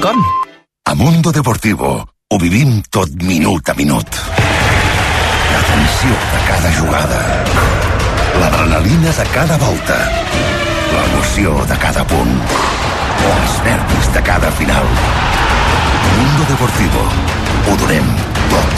Com? A Mundo Deportivo ho vivim tot minut a minut. La tensió de cada jugada. L'adrenalina de cada volta. L'emoció de cada punt. Els nervis de cada final. Mundo Deportivo. Ho donem tot.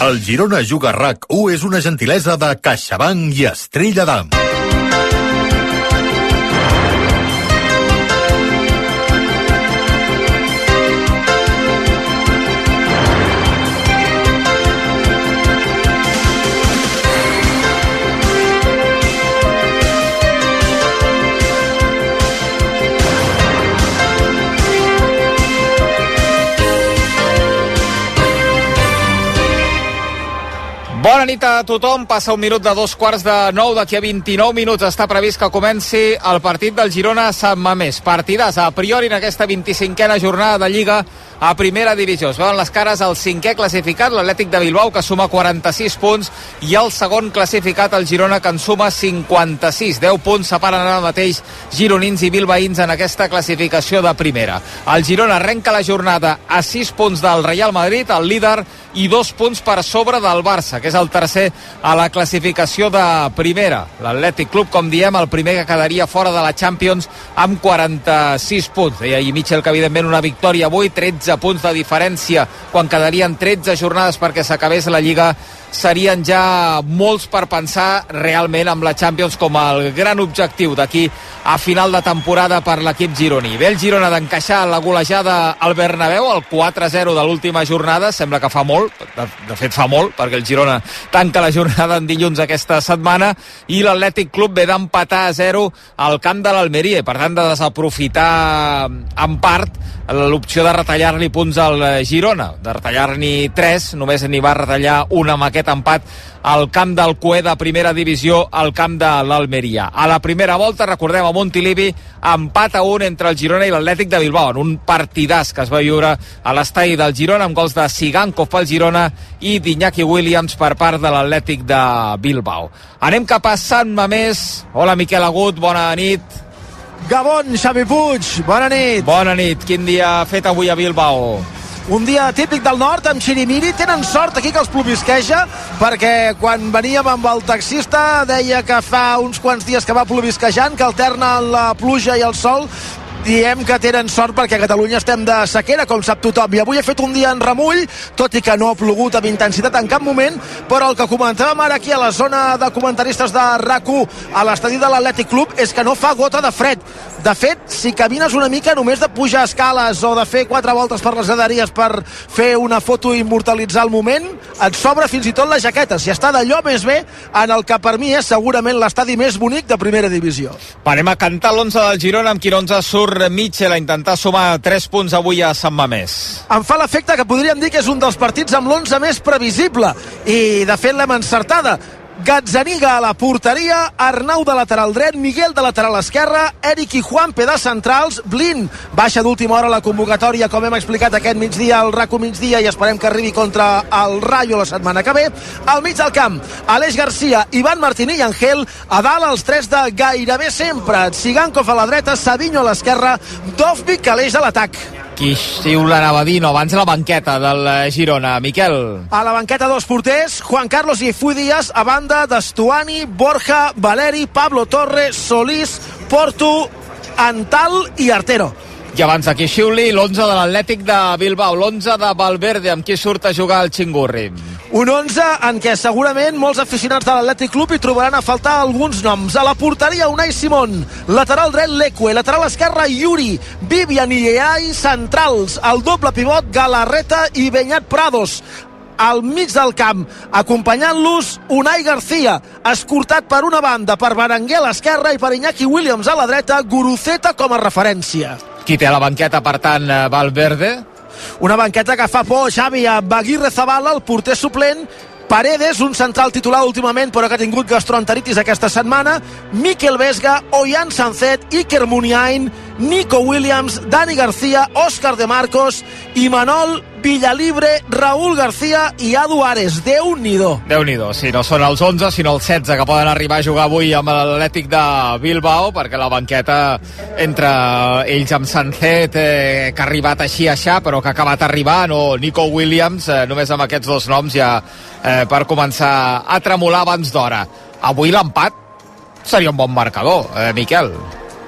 El Girona Juga RAC 1 és una gentilesa de CaixaBank i Estrella d'Am. Bona nit a tothom. Passa un minut de dos quarts de nou. D'aquí a 29 minuts està previst que comenci el partit del Girona a Sant Mamés. Partidàs a priori en aquesta 25a jornada de Lliga a primera divisió. Es veuen les cares el cinquè classificat, l'Atlètic de Bilbao, que suma 46 punts, i el segon classificat, el Girona, que en suma 56. 10 punts separen ara mateix gironins i bilbaïns en aquesta classificació de primera. El Girona arrenca la jornada a 6 punts del Real Madrid, el líder, i dos punts per sobre del Barça, que és el tercer a la classificació de primera. L'Atlètic Club, com diem, el primer que quedaria fora de la Champions amb 46 punts. Deia ahir Mitchell que, evidentment, una victòria avui, 13 punts de diferència quan quedarien 13 jornades perquè s'acabés la Lliga. Serien ja molts per pensar realment amb la Champions com el gran objectiu d'aquí a final de temporada per l'equip gironí. Ve el Girona d'encaixar la golejada al Bernabéu, el 4-0 de l'última jornada, sembla que fa molt, de, de fet fa molt, perquè el Girona tanca la jornada en dilluns aquesta setmana, i l'Atlètic Club ve d'empatar a 0 al camp de l'Almeria, per tant de desaprofitar en part l'opció de retallar-li punts al Girona, de retallar-n'hi 3, només n'hi va retallar una amb aquest empat al camp del Cué de primera divisió al camp de l'Almeria. A la primera volta, recordem, a Montilivi, empat a un entre el Girona i l'Atlètic de Bilbao, en un partidàs que es va viure a l'estadi del Girona amb gols de Sigankov pel Girona i d'Iñaki Williams per part de l'Atlètic de Bilbao. Anem cap a Sant Mamés. Hola, Miquel Agut, bona nit. Gabon, Xavi Puig, bona nit. Bona nit. Quin dia ha fet avui a Bilbao? Un dia típic del nord, amb xirimiri. Tenen sort aquí que els plovisqueja, perquè quan veníem amb el taxista deia que fa uns quants dies que va plovisquejant, que alterna la pluja i el sol, diem que tenen sort perquè a Catalunya estem de sequera, com sap tothom. I avui ha fet un dia en remull, tot i que no ha plogut amb intensitat en cap moment, però el que comentàvem ara aquí a la zona de comentaristes de rac a l'estadi de l'Atlètic Club és que no fa gota de fred. De fet, si camines una mica només de pujar escales o de fer quatre voltes per les graderies per fer una foto i immortalitzar el moment, et sobra fins i tot la jaqueta. Si està d'allò més bé en el que per mi és segurament l'estadi més bonic de primera divisió. Anem a cantar l'11 del Girona, amb quin 11 surt Mitchell a intentar sumar 3 punts avui a Sant Mamés. Em fa l'efecte que podríem dir que és un dels partits amb l'11 més previsible i de fet l'hem encertada. Gazzaniga a la porteria, Arnau de lateral dret, Miguel de lateral esquerra, Eric i Juan de centrals, Blin baixa d'última hora la convocatòria, com hem explicat aquest migdia al RACO migdia i esperem que arribi contra el Rayo la setmana que ve. Al mig del camp, Aleix Garcia, Ivan Martí i Angel, a dalt els tres de gairebé sempre, Sigankov a la dreta, Savinho a l'esquerra, Dovvik a l'eix de l'atac. Qui xiula anava a dir, no, abans la banqueta del eh, Girona. Miquel. A la banqueta dos porters, Juan Carlos i Fui Díaz, a banda d'Estuani, Borja, Valeri, Pablo Torres, Solís, Porto, Antal i Artero. I abans qui xiuli, l'11 de l'Atlètic de Bilbao, l'11 de Valverde, amb qui surt a jugar el Xingurri. Un 11 en què segurament molts aficionats de l'Atlètic Club hi trobaran a faltar alguns noms. A la porteria, Unai Simón. Lateral dret, Leque. Lateral esquerra, Yuri. Vivian i Eai, centrals. El doble pivot, Galarreta i Benyat Prados al mig del camp, acompanyant-los Unai Garcia, escortat per una banda per Berenguer a l'esquerra i per Iñaki Williams a la dreta, Guruceta com a referència. Qui té a la banqueta, per tant, eh, Valverde? Una banqueta que fa por, Xavi, amb Aguirre Zabala, el porter suplent, Paredes, un central titular últimament, però que ha tingut gastroenteritis aquesta setmana, Miquel Vesga, Oyan Sancet, Iker Muniain, Nico Williams, Dani García, Òscar de Marcos, Imanol, Villalibre, Raúl García i Adu Ares. Déu-n'hi-do. Déu-n'hi-do, si no són els 11, sinó els 16 que poden arribar a jugar avui amb l'Atlètic de Bilbao, perquè la banqueta entre ells amb Sancet, eh, que ha arribat així a xà, però que ha acabat arribant, o Nico Williams, eh, només amb aquests dos noms ja eh, per començar a tremolar abans d'hora. Avui l'empat seria un bon marcador, eh, Miquel.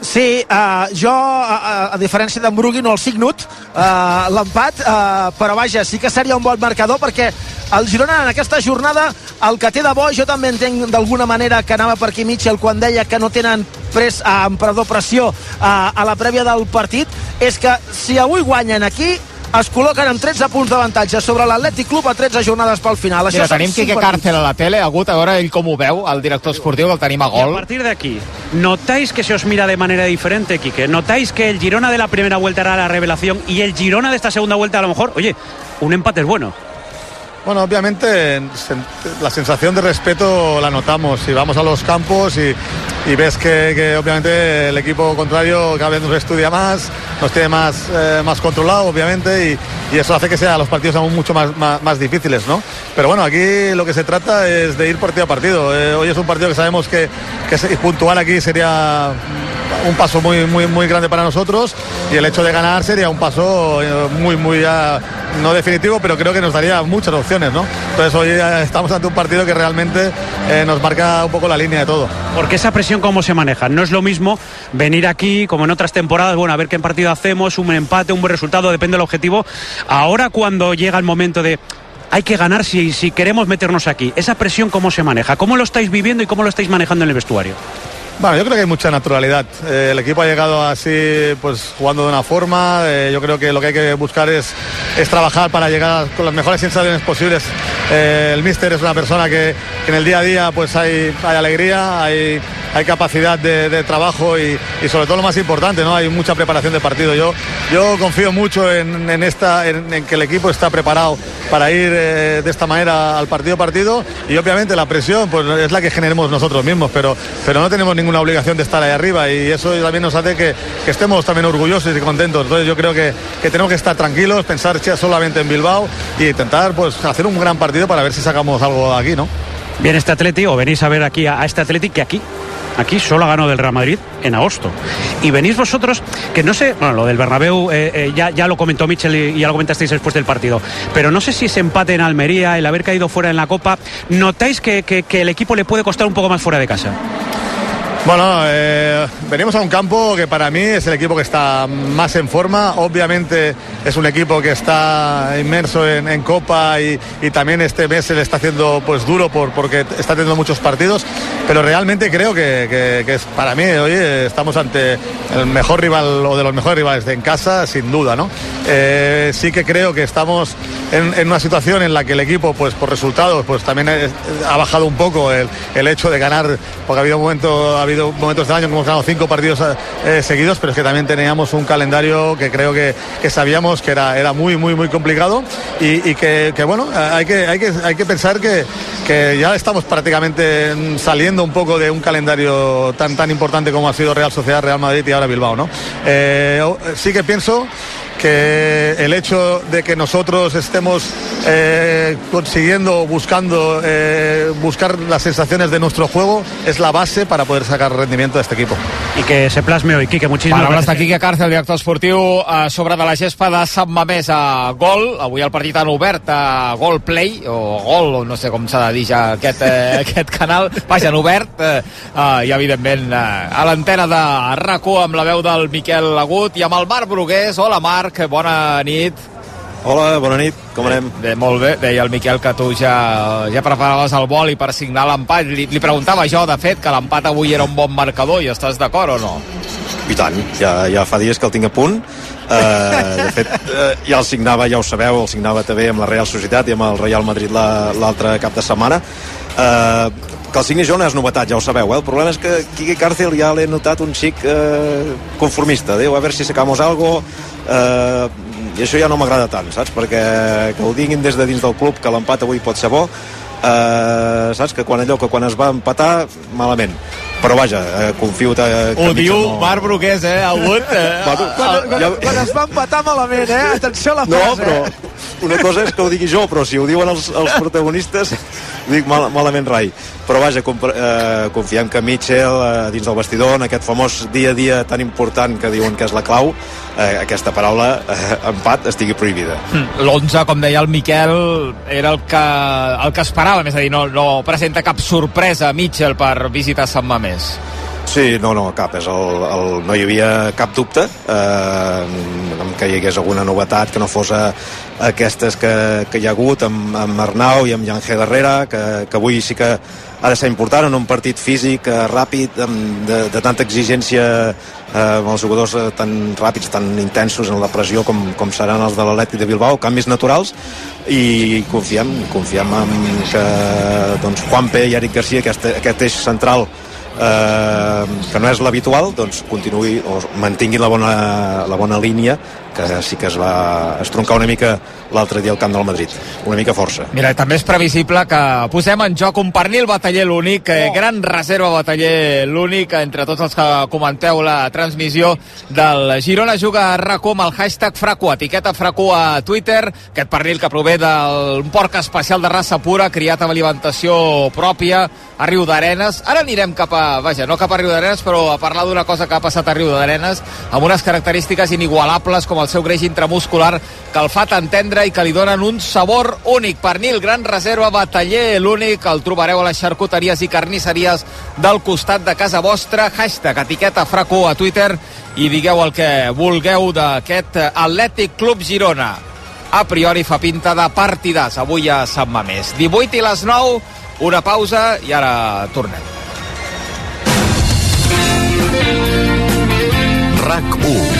Sí, uh, jo, uh, a diferència d'en Brugui, no el signut, uh, l'empat, uh, però vaja, sí que seria un bon marcador perquè el Girona en aquesta jornada el que té de bo, jo també entenc d'alguna manera que anava per aquí Mitchell quan deia que no tenen pres, uh, perdó, pressió uh, a la prèvia del partit, és que si avui guanyen aquí, es col·loquen amb 13 punts d'avantatge sobre l'Atlètic Club a 13 jornades pel final. Això Mira, tenim Quique Cárcel a la tele, ha hagut a veure ell com ho veu, el director esportiu, que el tenim a gol. Y a partir de aquí, ¿notáis que se os mira de manera diferente, Quique? ¿Notáis que el Girona de la primera vuelta era la revelación y el Girona de esta segunda vuelta a lo mejor, oye, un empate es bueno? Bueno, obviamente la sensación de respeto la notamos. Si vamos a los campos y, ves que, obviamente el equipo contrario cada vez nos estudia más, nos tiene más, eh, más controlado, obviamente, y, eso hace que sean los partidos aún mucho más, más, más, difíciles, ¿no? Pero bueno, aquí lo que se trata es de ir partido a partido. Eh, hoy es un partido que sabemos que, que puntual aquí sería un paso muy, muy, muy grande para nosotros y el hecho de ganar sería un paso eh, muy, muy, no definitivo, pero creo que nos daría muchas opciones, ¿no? Entonces hoy estamos ante un partido que realmente eh, nos marca un poco la línea de todo. Porque esa presión, ¿cómo se maneja? No es lo mismo venir aquí, como en otras temporadas, bueno, a ver qué partido hacemos, un empate, un buen resultado, depende del objetivo. Ahora cuando llega el momento de hay que ganar si, si queremos meternos aquí. Esa presión, ¿cómo se maneja? ¿Cómo lo estáis viviendo y cómo lo estáis manejando en el vestuario? Bueno, yo creo que hay mucha naturalidad. Eh, el equipo ha llegado así, pues jugando de una forma. Eh, yo creo que lo que hay que buscar es, es trabajar para llegar con las mejores sensaciones posibles. Eh, el míster es una persona que, que, en el día a día pues hay, hay alegría, hay, hay capacidad de, trabajo y, sobre todo lo más importante, ¿no? Hay mucha preparación de partido. Yo, yo confío mucho en, en que el equipo está preparado para ir de esta manera al partido partido y obviamente la presión pues es la que generemos nosotros mismos, pero, pero no tenemos ningún una obligación de estar ahí arriba y eso también nos hace que, que estemos también orgullosos y contentos. Entonces yo creo que, que, tenemos que estar tranquilos, pensar solamente en Bilbao y intentar pues hacer un gran partido para ver si sacamos algo aquí, ¿no? Bien este Atleti o venís a ver aquí a, este Atleti que aquí Aquí solo ganó del Real Madrid en agosto. Y venís vosotros, que no sé, bueno, lo del Bernabéu eh, eh, ya, ya, lo comentó Michel y, ya lo comentasteis después del partido, pero no sé si ese empate en Almería, el haber caído fuera en la Copa, ¿notáis que, que el equipo le puede costar un poco más fuera de casa? Bueno, eh, venimos a un campo que para mí es el equipo que está más en forma. Obviamente es un equipo que está inmerso en, Copa y, también este mes se le está haciendo pues duro por, porque está teniendo muchos partidos. Pero realmente creo que, es, para mí hoy estamos ante el mejor rival o de los mejores rivales de en casa, sin duda, ¿no? Eh, sí que creo que estamos en, una situación en la que el equipo, pues por resultados, pues también ha bajado un poco el, el hecho de ganar, porque ha habido un momento habido momentos del año que hemos ganado cinco partidos eh, seguidos, pero es que también teníamos un calendario que creo que, sabíamos que era, era muy, muy, muy complicado y, que, bueno, hay que, hay que, hay que pensar que, que ya estamos prácticamente saliendo un poco de un calendario tan, tan importante como ha sido Real Sociedad, Real Madrid y ahora Bilbao, ¿no? Eh, sí que pienso que el hecho de que nosotros estemos eh, consiguiendo, buscando, eh, buscar las sensaciones de nuestro juego es la base para poder sacar rendimiento de este equipo. I que se plasme hoy, Quique, muchísimas Paraules de Quique Cárcel, director esportiu, a sobre de la gespa de Sant Mamés a gol. Avui el partit han obert a Gol Play, o Gol, o no sé com s'ha de dir ja aquest, eh, aquest canal. Vaja, han obert, eh, eh, i evidentment eh, a l'antena de rac amb la veu del Miquel Agut i amb el Marc Brugués. Hola, Marc. Marc, bona nit. Hola, bona nit, com anem? Bé, molt bé, deia el Miquel que tu ja, ja preparaves el boli per signar l'empat. Li, li preguntava jo, de fet, que l'empat avui era un bon marcador i estàs d'acord o no? I tant, ja, ja fa dies que el tinc a punt. Uh, de fet, uh, ja el signava, ja ho sabeu, el signava també amb la Real Societat i amb el Real Madrid l'altre cap de setmana. Uh, que el signi jo no és novetat, ja ho sabeu, eh? El problema és que Quique Cárcel ja l'he notat un xic eh, conformista. Diu, a veure si sacamos algo... Eh, I això ja no m'agrada tant, saps? Perquè que ho diguin des de dins del club que l'empat avui pot ser bo, eh, saps? Que quan allò que quan es va empatar, malament però vaja, eh, confio que ho diu no... Marc Brugués, eh, el Wood eh, bueno, quan, quan, ja... quan es va empatar malament, eh atenció a la frase no, però una cosa és que ho digui jo però si ho diuen els, els protagonistes dic mal, malament rai però vaja, eh, confiem que Mitchell eh, dins del vestidor, en aquest famós dia a dia tan important que diuen que és la clau eh, aquesta paraula, eh, empat, estigui prohibida. Mm, L'11, com deia el Miquel, era el que, el que esperava, és a dir, no, no presenta cap sorpresa Mitchell per visitar Sant Mamés. Sí, no, no, cap. És el, el, no hi havia cap dubte eh, que hi hagués alguna novetat que no fos a, aquestes que, que hi ha hagut amb, amb Arnau i amb Jan G. darrere, que, que avui sí que ha de ser important en un partit físic eh, ràpid, amb, de, de tanta exigència eh, amb els jugadors eh, tan ràpids, tan intensos en la pressió com, com seran els de l'Atlètic de Bilbao, canvis naturals i confiem, confiem en que doncs, Juanpe i Eric Garcia, aquest, aquest eix central eh, que no és l'habitual doncs continuï o mantingui la bona, la bona línia que sí que es va estroncar una mica l'altre dia al camp del Madrid. Una mica força. Mira, també és previsible que posem en joc un pernil bataller l'únic, eh, oh. gran reserva bataller l'únic, entre tots els que comenteu la transmissió del Girona Juga a RACO amb el hashtag Fraco, etiqueta Fraco a Twitter, aquest pernil que prové d'un porc especial de raça pura, criat amb alimentació pròpia a Riu d'Arenes. Ara anirem cap a, vaja, no cap a Riu d'Arenes, però a parlar d'una cosa que ha passat a Riu d'Arenes, amb unes característiques inigualables com el seu greix intramuscular que el fa tan tendre i que li donen un sabor únic. Pernil, gran reserva, bataller, l'únic, el trobareu a les xarcuteries i carnisseries del costat de casa vostra. Hashtag etiqueta Fraco a Twitter i digueu el que vulgueu d'aquest Atlètic Club Girona. A priori fa pinta de partidàs avui a Sant Mamés. 18 i les 9, una pausa i ara tornem. RAC 1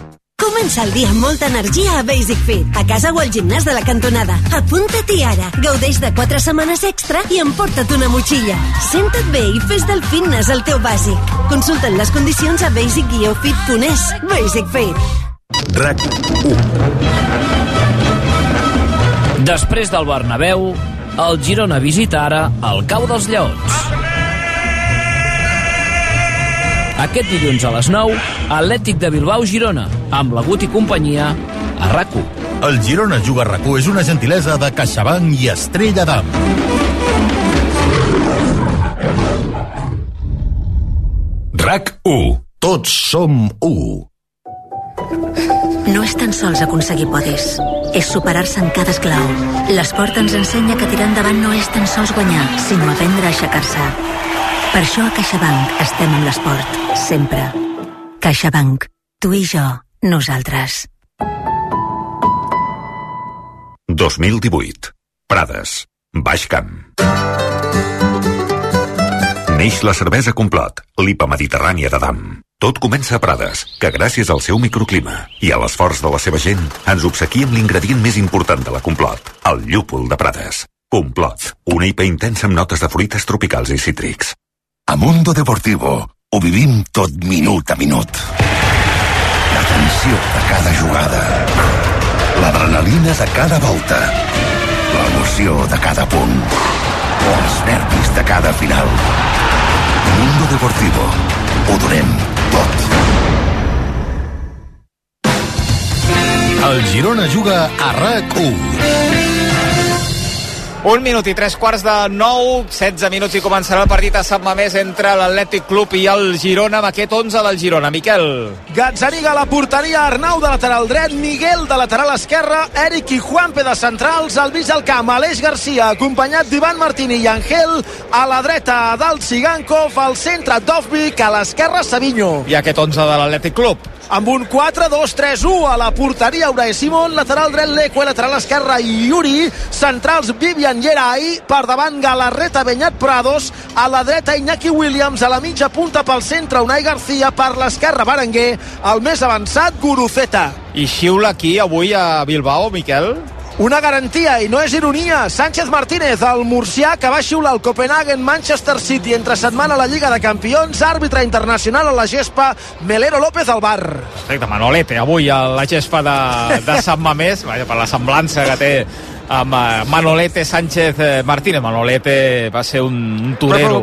Comença el dia amb molta energia a Basic Fit, a casa o al gimnàs de la cantonada. Apunta-t'hi ara. Gaudeix de 4 setmanes extra i emporta't una motxilla. Senta't bé i fes del fitness el teu bàsic. Consulta'n les condicions a basic-fit.es. Basic Fit. RAC 1 Després del Bernabéu, el Girona visita ara el Cau dels Lleons. Aquest dilluns a les 9, Atlètic de Bilbao-Girona, amb la Gut i companyia, a rac El Girona Juga rac és una gentilesa de CaixaBank i Estrella d'Am. RAC 1. Tots som 1. No és tan sols aconseguir podis, és superar-se en cada esclau. L'esport ens ensenya que tirar endavant no és tan sols guanyar, sinó aprendre a aixecar-se. Per això a CaixaBank estem amb l'esport, sempre. CaixaBank. Tu i jo. Nosaltres. 2018. Prades. Baix Camp. Neix la cervesa Complot, l'IPA mediterrània de Dam. Tot comença a Prades, que gràcies al seu microclima i a l'esforç de la seva gent ens obsequia amb l'ingredient més important de la Complot, el llúpol de Prades. Complot, una IPA intensa amb notes de fruites tropicals i cítrics. A Mundo Deportivo ho vivim tot minut a minut. Tensió de cada jugada. L'adrenalina de cada volta. L'emoció de cada punt. Els nervis de cada final. Mundo Deportivo. Ho donem tot. El Girona juga a RAC 1. Un minut i tres quarts de nou, 16 minuts i començarà el partit a Sant Mamés entre l'Atlètic Club i el Girona, amb aquest 11 del Girona. Miquel. Gazzaniga a la porteria, Arnau de lateral dret, Miguel de lateral esquerra, Eric i Juanpe de centrals, al mig del camp, Aleix Garcia, acompanyat d'Ivan Martini i Angel, a la dreta Dalt Sigankov, al centre Dovvik, a l'esquerra Savinho. I aquest 11 de l'Atlètic Club. Amb un 4-2-3-1 a la porteria, Unai Simon, lateral dret Leque, lateral esquerra Yuri, centrals Vivian Gerai, per davant Galarreta Benyat Prados, a la dreta Iñaki Williams, a la mitja punta pel centre Unai Garcia, per l'esquerra Berenguer, el més avançat Guruceta. I xiula aquí avui a Bilbao, Miquel? Una garantia, i no és ironia. Sánchez Martínez, el murcià que va xiular el Copenhagen Manchester City entre setmana a la Lliga de Campions, àrbitre internacional a la gespa, Melero López al bar. Perfecte, Manolete, avui a la gespa de, de Sant Mamés, per la semblança que té amb eh, Manolete Sánchez eh, Martínez. Manolete va ser un, un torero.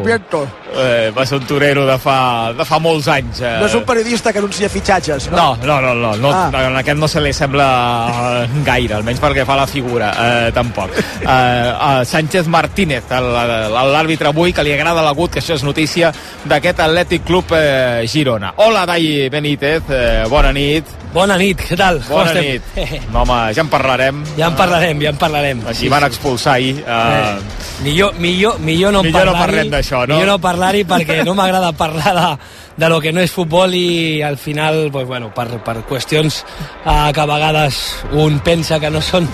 Eh, va ser un torero de fa, de fa molts anys. Eh. No és un periodista que anuncia fitxatges, no? No, no, no, no, no Ah. en aquest no se li sembla gaire, almenys perquè fa la figura, eh, tampoc. Eh, eh, Sánchez Martínez, l'àrbitre avui, que li agrada l'agut, que això és notícia d'aquest Atlètic Club eh, Girona. Hola, Dai Benítez, eh, bona nit. Bona nit, què tal? Com Bona estem? nit. No, home, ja en parlarem. Ja en parlarem, ja en parlarem. Així van expulsar ahir. Eh, Millor, millor, millor no Millor no parlar-hi. parlem d'això, no? Millor no parlar-hi perquè no m'agrada parlar de, de lo que no és futbol i al final, pues, bueno, per, per qüestions eh, que a vegades un pensa que no són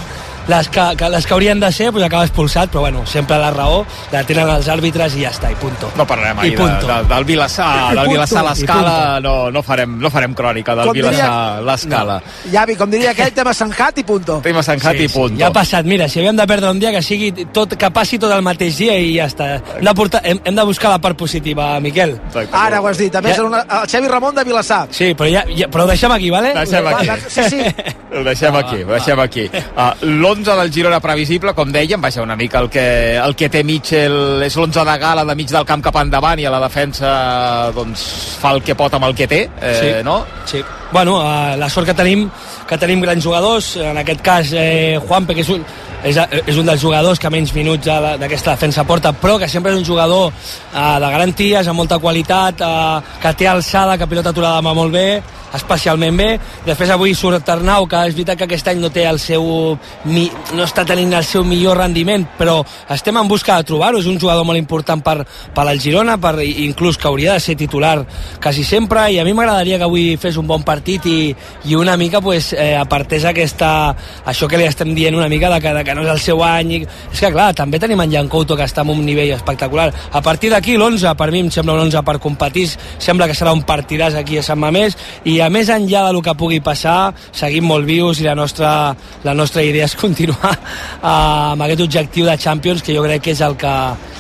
les que, que, les que haurien de ser, pues acaba expulsat, però bueno, sempre la raó la tenen els àrbitres i ja està, i punto. no parlarem ahir de, punto. de, del Vilassar, I del Vilassar a l'escala, no, no, farem, no farem crònica del Com diria- Vilassar a l'escala. Javi, com diria aquell, tema Sanjat i punto. Tema Sanjat i punto. Ja ha passat, mira, si havíem de perdre un dia que sigui tot, que passi tot el mateix dia i ja està. Hem de, portar, hem, hem de buscar la part positiva, Miquel. Ara ho has dit, a més, Ja- una, el Xavi Ramon de Vilassar. Sí, però, ja, ja, però ho deixem aquí, vale? Deixem aquí. Sí, sí. Ho deixem aquí, ho deixem aquí. Uh, L'11 del Girona previsible, com dèiem, vaja, una mica el que, el que té Mitchell és l'11 de gala de mig del camp cap endavant i a la defensa doncs, fa el que pot amb el que té, eh, Sí. no? Sí. Bueno, eh, la sort que tenim que tenim grans jugadors, en aquest cas eh, Juanpe, que és un, és, és un dels jugadors que menys minuts d'aquesta defensa porta, però que sempre és un jugador eh, de garanties, amb molta qualitat, eh, que té alçada, que pilota aturada va molt bé, especialment bé. Després avui surt Arnau, que és veritat que aquest any no té el seu mi, no està tenint el seu millor rendiment, però estem en busca de trobar-ho. És un jugador molt important per, per al Girona, per, inclús que hauria de ser titular quasi sempre, i a mi m'agradaria que avui fes un bon partit i, i una mica pues, eh, apartés aquesta, això que li estem dient una mica de que, de que no és el seu any. I, és que clar, també tenim en Jan Couto que està en un nivell espectacular. A partir d'aquí l'11, per mi em sembla un 11 per competir, sembla que serà un partidàs aquí a Sant Mamés i a més enllà del que pugui passar, seguim molt vius i la nostra, la nostra idea és continuar eh, amb aquest objectiu de Champions que jo crec que és el, que,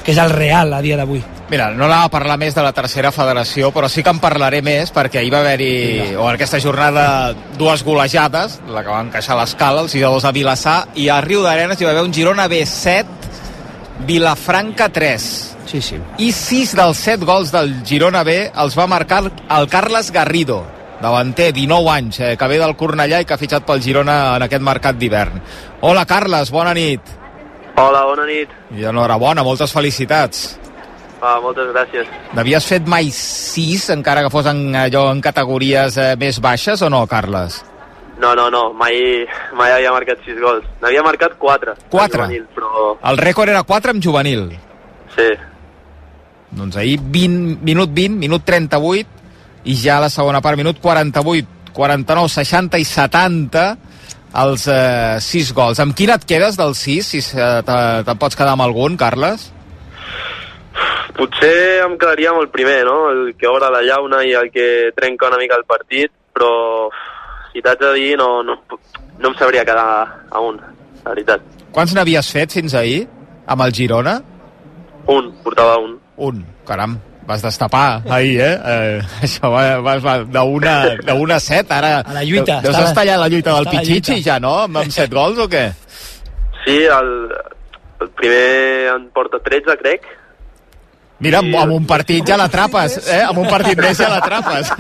que és el real a dia d'avui. Mira, no anava a parlar més de la tercera federació, però sí que en parlaré més perquè ahir va haver-hi, o en aquesta jornada, dues golejades, la que va encaixar a l'escala, el 6 2 a Vilassar, i a Riu d'Arenes hi va haver un Girona B7, Vilafranca 3. Sí, sí. I 6 dels 7 gols del Girona B els va marcar el Carles Garrido, davanter, 19 anys, eh, que ve del Cornellà i que ha fitxat pel Girona en aquest mercat d'hivern. Hola, Carles, bona nit. Hola, bona nit. I enhorabona, moltes felicitats. Ah, moltes gràcies. N'havies fet mai sis, encara que fos en, allò, en categories eh, més baixes o no, Carles? No, no, no, mai, mai havia marcat 6 gols. N'havia marcat 4. Quatre? Juvenil, però... El rècord era 4 amb juvenil. Sí. Doncs ahir 20, minut 20, minut 38, i ja a la segona part, minut 48, 49, 60 i 70, els eh, 6 gols. Amb quin et quedes dels 6, si eh, te- te'n pots quedar amb algun, Carles? Potser em quedaria amb el primer, no? El que obre la llauna i el que trenca una mica el partit, però si t'haig de dir no, no, no em sabria quedar a un, la veritat. Quants n'havies fet fins ahir amb el Girona? Un, portava un. Un, caram, vas destapar ahir, eh? eh això va, va, va d'una a set, ara... A la lluita, Deus estar allà a la lluita del Pichichi, ja, no? Amb, amb set gols o què? Sí, el, el primer en porta 13, crec, Mira, amb, amb un partit ja l'atrapes, eh? Amb un partit més ja l'atrapes.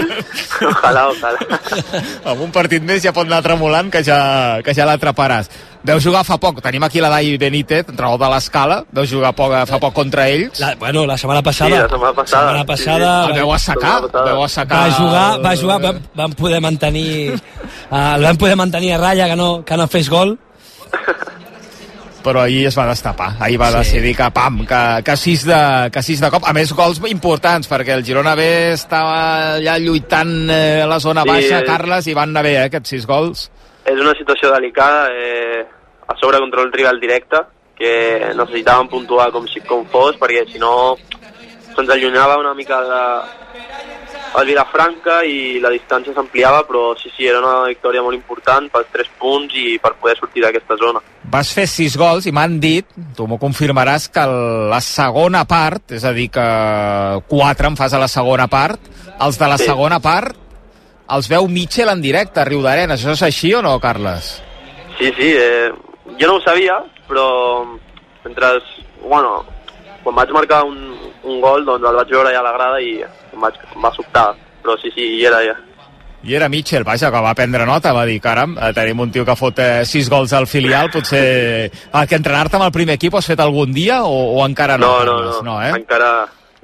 Ojalà, ojalà. amb un partit més ja pot anar tremolant que ja, que ja l'atraparàs. Veu jugar fa poc, tenim aquí la Dai Benítez, entrenador de l'escala, veu jugar poc, fa poc contra ells. La, bueno, la setmana passada... Sí, la setmana passada. La setmana passada Sí, sí. El veu assecar, veu assecar. va jugar, va jugar, vam, vam poder mantenir uh, el vam poder mantenir a ratlla que no, que no fes gol però ahir es va destapar. Ahir va sí. decidir que, pam, que, que, sis de, que sis de cop. A més, gols importants, perquè el Girona B estava allà lluitant eh, a la zona Sí, baixa, eh. Carles, i van anar bé, eh, aquests sis gols. És una situació delicada, eh, a sobre contra un rival directe, que necessitàvem puntuar com, si, com fos, perquè si no se'ns allunyava una mica de, el Vilafranca i la distància s'ampliava, però sí, sí, era una victòria molt important pels tres punts i per poder sortir d'aquesta zona. Vas fer sis gols i m'han dit, tu m'ho confirmaràs, que la segona part, és a dir, que quatre en fas a la segona part, els de la Sí. segona part els veu Mitchell en directe a Riudarenes. Això és així o no, Carles? Sí, sí, eh, jo no ho sabia, però mentre... Bueno, quan vaig marcar un, un gol, doncs el vaig veure allà a la grada i em, vaig, em va sobtar, però sí, sí, hi era ja. I era Mitchell, vaja, que va prendre nota, va dir, caram, eh, tenim un tio que fot eh, sis gols al filial, potser... Ah, que entrenar-te amb el primer equip ho has fet algun dia o, o encara no? No, no, no, no eh? encara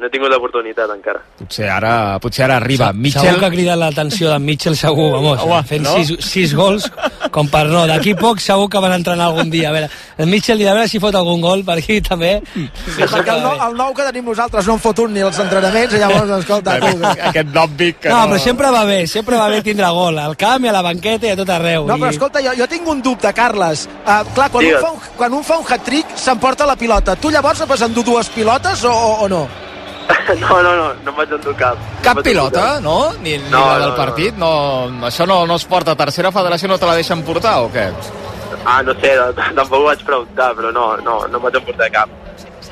no he tingut l'oportunitat encara. Potser ara, potser ara arriba. Segur Mitchell... que ha cridat l'atenció d'en Mitchell, segur, vamos, Home, fent no? sis, sis gols, com per no. D'aquí poc segur que van entrenar algun dia. A veure, el Mitchell a veure si fot algun gol per aquí també. Sí, perquè el, nou, el nou que tenim nosaltres no en fot un ni els entrenaments, i llavors, escolta, tu... Aquest nòmbic que No, però sempre va bé, sempre va bé tindre gol, al camp i a la banqueta i a tot arreu. No, però escolta, jo, jo tinc un dubte, Carles. Uh, clar, quan un, fa un, quan un fa un hat-trick, s'emporta la pilota. Tu llavors vas endur dues pilotes o, o, o no? no, no, no, no em vaig endur cap. Cap No pilota, cap. no? Ni, ni No, la no, del no. partit? No, això no, no es porta. Tercera federació no te la deixen portar o què? Ah, no sé, tampoc ho vaig preguntar, però no, no, no em vaig emportar cap.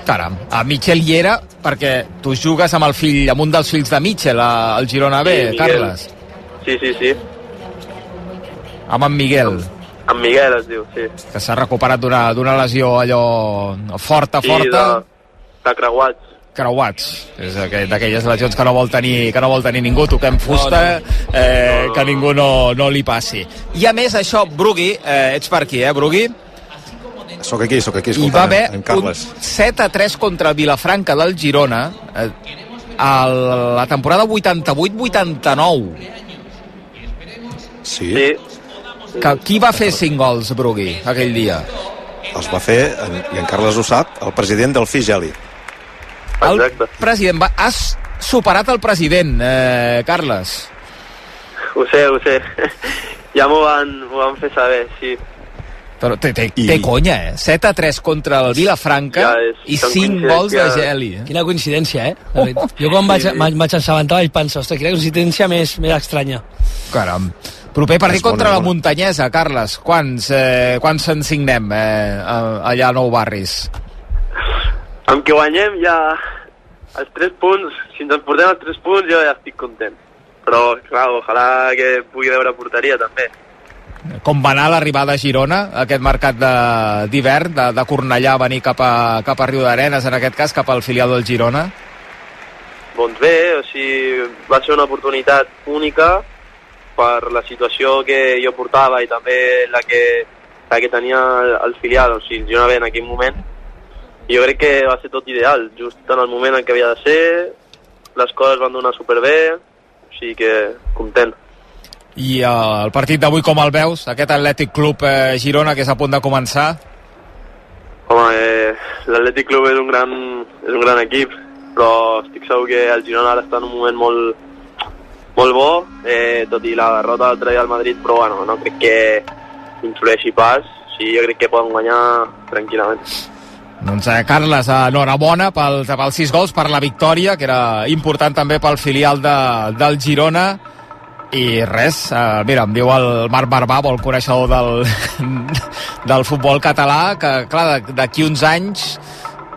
Caram, a Mitchell hi era perquè tu jugues amb el fill, amb un dels fills de Mitchell, a- al Girona B, Sí, Miguel. Carles. Sí, sí, sí. Amb en Miguel, En Miguel es diu, sí. que s'ha recuperat d'una d'una lesió allò forta, Sí, forta. de, de creuats. Creuats. És aquell- d'aquelles legions que no vol tenir, que no vol tenir ningú. Toquem fusta, eh, que ningú no, no li passi. I a més, això, Brugui, eh, ets per aquí, eh, Brugui? Soc aquí, soc aquí, Hi escoltant va haver en un Carles. 7 a 3 contra Vilafranca del Girona eh, a la temporada 88-89. Sí. sí. Que, qui va fer 5 gols, Brugui, aquell dia? Els va fer, en- i en Carles ho sap, el president del Figeli. El president va... Has superat el president, eh, Carles. Ho sé, ho sé. ja m'ho van, van fer saber, sí. Però té, té, I... té conya, eh? 7 a 3 contra el Vilafranca Ja és- i són 5 gols de. Geli. Eh? Quina coincidència, eh? La veritat. Jo quan vaig, Sí, vaig, vaig assabentar vaig pensar, ostres, quina coincidència més, més estranya. Caram. Proper partit És bona, contra la muntanyesa, Carles. Quants, eh, quants se'n signem eh, allà a Nou Barris? Amb que guanyem ja els 3 punts, si ens en portem els 3 punts jo ja estic content. Però, clar, ojalà que pugui veure porteria també. Com va anar l'arribada a Girona, aquest mercat de- d'hivern, de, de Cornellà a venir cap a, cap a Riu d'Arenes, en aquest cas, cap al filial del Girona? Doncs bé, o sigui, va ser una oportunitat única per la situació que jo portava i també la que, la que tenia el, el filial, o sigui, jo en aquell moment. Jo crec que va ser tot ideal, just en el moment en què havia de ser, les coses van donar superbé, o sigui que content. I eh, el partit d'avui com el veus? Aquest Atlètic Club eh, Girona que és a punt de començar? Home, eh, l'Atlètic Club és un, gran, és un gran equip, però estic segur que el Girona ara està en un moment molt, molt bo, eh, tot i la derrota l'altre dia al Madrid, però bueno, no crec que influeixi pas, sí, jo crec que poden guanyar tranquil·lament. Doncs eh, Carles, enhorabona pel, pels sis gols, per la victòria, que era important també pel filial de, del Girona. I res, eh, mira, em diu el Marc Barbà, el coneixedor del, del futbol català, que clar, d'aquí uns anys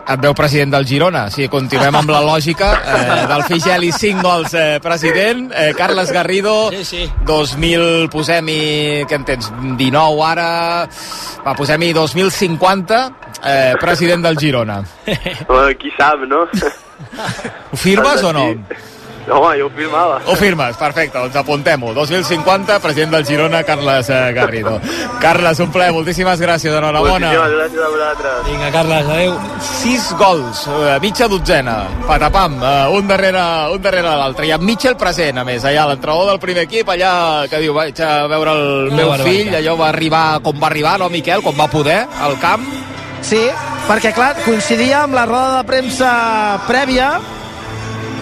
et veu president del Girona. Si continuem amb la lògica eh, del Figeli 5 gols eh, president, eh, Carles Garrido Sí, sí. 2000, posem-hi, què en tens, 19 ara, va, posem-hi 2050, eh, president del Girona. Bueno, qui sap, no? Ho firmes o no? No, home, jo ho firmava. Ho firmes, perfecte, doncs apuntem-ho. 2050, president del Girona, Carles eh, Garrido. Carles, un plaer, moltíssimes gràcies, enhorabona. Moltíssimes gràcies a vosaltres. Vinga, Carles, adeu. Sis gols, eh, mitja dotzena, patapam, eh, un darrere, un darrere l'altre. I amb Mitchell present, a més, allà, l'entrenador del primer equip, allà que diu, vaig a veure el Una meu barbaritat. fill, allò va arribar com va arribar, no, Miquel, com va poder, al camp. Sí, perquè clar, coincidia amb la roda de premsa prèvia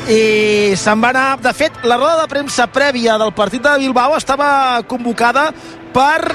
i se'n va anar... De fet, la roda de premsa prèvia del partit de Bilbao estava convocada per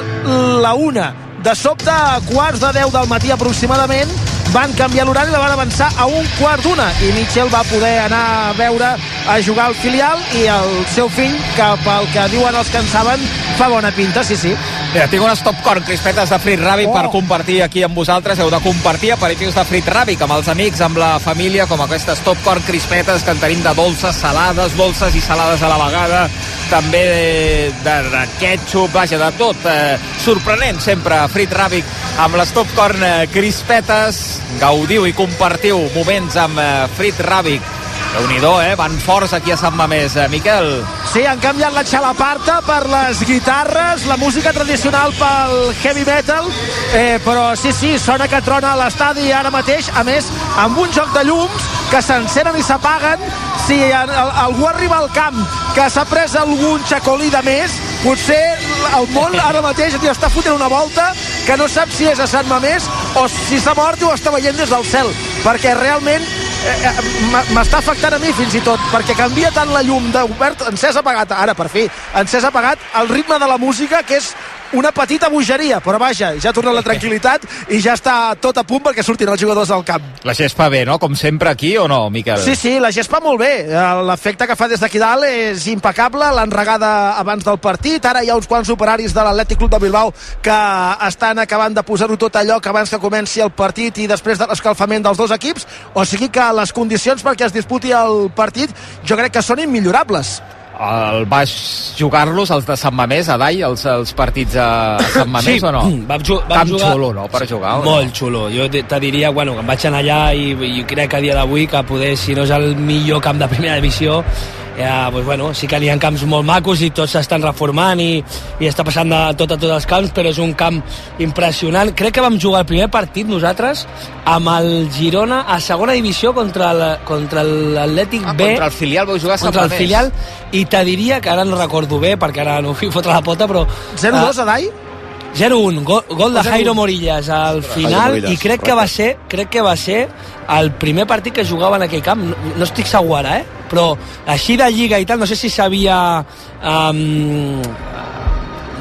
la una. De sobte, a quarts de 10 del matí aproximadament, van canviar l'horari la van avançar a un quart d'una i Mitchell va poder anar a veure a jugar al filial i el seu fill, que pel que diuen els que en saben, fa bona pinta, sí, sí. Mira, tinc unes top corn crispetes de frit ràbic Oh. per compartir aquí amb vosaltres. Heu de compartir aperitius de frit ràbic amb els amics, amb la família, com aquestes top corn crispetes que en tenim de dolces, salades, dolces i salades a la vegada, també de, de, de ketchup, vaja, de tot. Eh, sorprenent sempre, frit ràbic, amb les top corn eh, crispetes. Gaudiu i compartiu moments amb eh, frit ràbic. Déu nhi eh? Van forts aquí a Sant Mamés. Eh, Miquel, Sí, han canviat la xalaparta per les guitarres, la música tradicional pel heavy metal, eh, però sí, sí, sona que trona a l'estadi ara mateix, a més, amb un joc de llums que s'encenen i s'apaguen. Si algú arriba al camp que s'ha pres algun xacolí de més, potser el món ara mateix li està fotent una volta que no sap si és a Sant Mamés o si s'ha mort ho està veient des del cel, perquè realment eh, eh, m'està afectant a mi fins i tot, perquè canvia tant la llum d'obert, encès apagat, ara per fi, encès apagat, el ritme de la música, que és una petita bogeria, però vaja, ja torna la tranquil·litat i ja està tot a punt perquè surtin els jugadors al camp. la gespa bé, no? Com sempre aquí o no, Miquel? Sí, sí, la gespa molt bé. Eh, L'efecte que fa des d'aquí dalt és impecable. L'han regada abans del partit. Ara hi ha uns quants operaris de l'Atlètic Club de Bilbao que estan acabant de posar-ho tot allò que abans que comenci el partit i després de l'escalfament dels dos equips. O sigui que les condicions perquè es disputi el partit jo crec que són immillorables. El vas jugar-los, els de Sant Mamés, a Dai, els, els partits a Sant Mamés Sí, o no? vam ju- vam Camp jugar- xulo, no?, per jugar. o no? Molt xulo. Jo te te diria, bueno, que em vaig anar allà i, i crec que a dia d'avui que poder, si no és el millor camp de primera divisió, ja, pues bueno, sí que n'hi ha camps molt macos i tots s'estan reformant i, i està passant de tot a tots els camps, però és un camp impressionant. Crec que vam jugar el primer partit nosaltres amb el Girona a segona divisió contra el- contra l'Atlètic Ah, B. contra el filial vau jugar a Sant contra el filial i te diria que ara no recordo bé perquè ara no vull fotre la pota però 0-2 a Dai? 0-1, gol, gol de 0-1. Jairo Morillas al final Morillas, i crec que va ser crec que va ser el primer partit que jugava en aquell camp no, no estic segur ara, eh? però així de lliga i tal, no sé si s'havia um,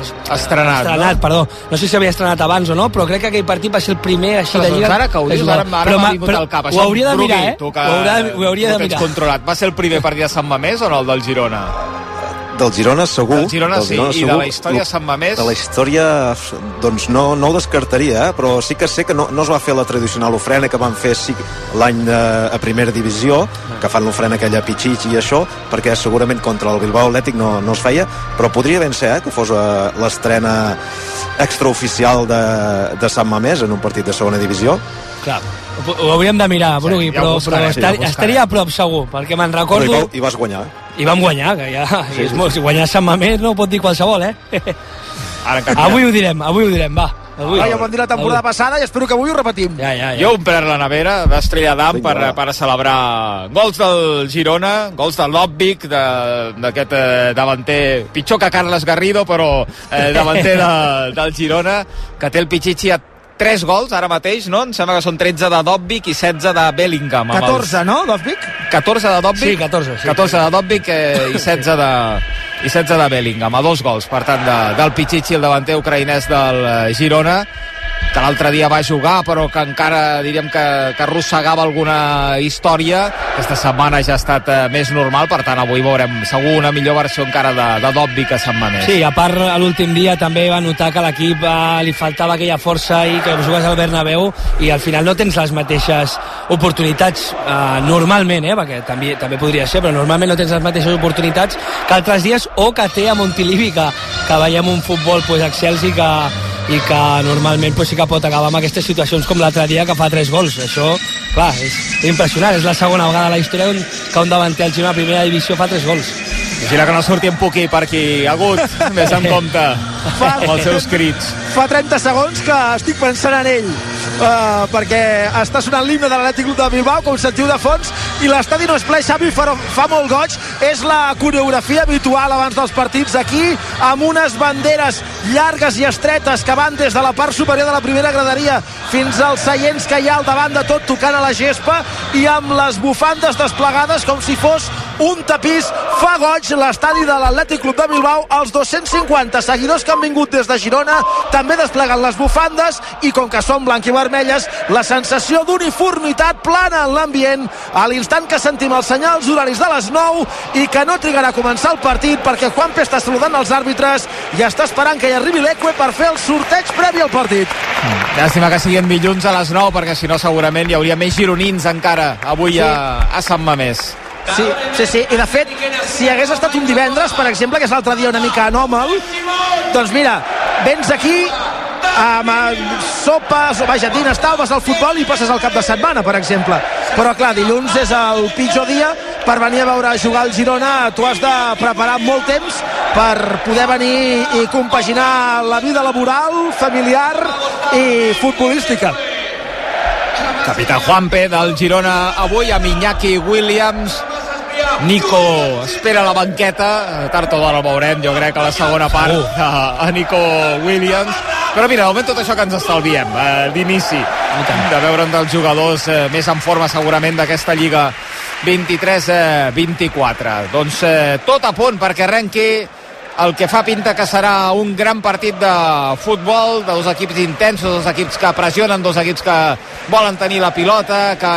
Estrenat, estrenat no? perdó, no sé si havia estrenat abans o no però crec que aquell partit va ser el primer així de Ostres, lliga doncs ara que ho dius, ara, ara Però m'ha ma- vingut però al cap. ho hauria de mirar, eh? Tu que, ho, haurà, ho hauria de mirar controlat. Va ser el primer partit de Sant Mamés o no, el del Girona? Del Girona segur. Del Girona sí, i de la història de Sant Mamés? De la història, doncs no, no ho descartaria, eh? però sí que sé que no, no es va fer la tradicional ofrena que van fer sí, l'any eh, a primera divisió, que fan l'ofrena aquella a Pichich i això, perquè segurament contra el Bilbao Atlètic no, no es feia, però podria ben ser eh, que fos eh, l'estrena extraoficial de, de Sant Mamés en un partit de segona divisió. Clar, ho, hauríem de mirar, Brugui, ja ho però, però sí, estar, ja buscarem. estaria a prop segur, perquè me'n Però recordo... i, vau, I vas guanyar. I vam guanyar, que ja... Sí, és sí, molt, si guanyar Sant Mamés no ho pot dir qualsevol, eh? Ara avui ho direm, avui ho direm, va. Avui. Ah, ja ho vam dir la temporada Avui. passada i espero que avui ho repetim. Ja, ja, ja. Jo he omplert la nevera d'Estrella d'Am Vinga, per, va. per celebrar gols del Girona, gols del Lòbvic, d'aquest eh, davanter, pitjor que Carles Garrido, però eh, davanter de, del Girona, que té el Pichichi a 3 gols ara mateix, no? Em sembla que són 13 de Dobbic i 16 de Bellingham. amb els- 14, no, Dovvic? 14 de Dobbic? Sí, 14, sí. 14 de Dobbic eh, i 16 de, i 16 de Bellingham, a dos gols, per tant, de, del Pichichi, el davanter ucraïnès del eh, Girona, que l'altre dia va jugar, però que encara diríem que, que arrossegava alguna història. Aquesta setmana ja ha estat eh, més normal, per tant, avui veurem segur una millor versió encara de, de Dobbic a Sant Mamés. Sí, a part, l'últim dia també va notar que l'equip eh, li faltava aquella força i que jugues al Bernabéu i al final no tens les mateixes oportunitats eh, normalment, eh, perquè també, també podria ser, però normalment no tens les mateixes oportunitats que altres dies o que té a Montilivi, que, que veiem un futbol pues, excelsi que, i que normalment pues, sí que pot acabar amb aquestes situacions com l'altre dia que fa tres gols. Això clar, és, impressionant, és la segona vegada a la història on, que un davanter al Girona a primera divisió fa tres gols. Vigila que no surti en Puqui per aquí. Agut, més en compte Fa- amb els seus crits. Fa 30 segons que estic pensant en ell uh, perquè està sonant l'himne de l'Atlètic Club de Bilbao com sentiu de fons i l'estadi no és ple, Xavi fa, fa molt goig és la coreografia habitual abans dels partits aquí amb unes banderes llargues i estretes que van des de la part superior de la primera graderia fins als seients que hi ha al davant de tot tocant a la gespa i amb les bufandes desplegades com si fos un tapís fa goig l'estadi de l'Atlètic Club de Bilbao els 250 seguidors que han vingut des de Girona també despleguen les bufandes i com que són blanc i vermelles la sensació d'uniformitat plana en l'ambient a l'instant que sentim els senyals horaris de les 9 i que no trigarà a començar el partit perquè Juanpe està saludant els àrbitres i està esperant que hi arribi l'Eque per fer el sorteig previ al partit Llàstima que siguin dilluns a les 9 perquè si no segurament hi hauria més gironins encara avui a, a Sant Mamés. Sí, sí, sí, i de fet, si hagués estat un divendres, per exemple, que és l'altre dia una mica anòmal, doncs mira, vens aquí amb eh, sopes o vaja, dines tal, vas al futbol i passes el cap de setmana, per exemple. Però clar, dilluns és el pitjor dia per venir a veure jugar el Girona, tu has de preparar molt temps per poder venir i compaginar la vida laboral, familiar i futbolística. Capità Juanpe del Girona avui amb Iñaki Williams. Nico espera la banqueta. Tard o d'hora el veurem jo crec a la segona part Uh. a, a Nico Williams. Però mira, de moment tot això que ens estalviem eh, d'inici de veure'n dels jugadors eh, més en forma segurament d'aquesta Lliga 23-24 doncs eh, tot a punt perquè arrenqui el que fa pinta que serà un gran partit de futbol, de dos equips intensos, dos equips que pressionen, dos equips que volen tenir la pilota, que,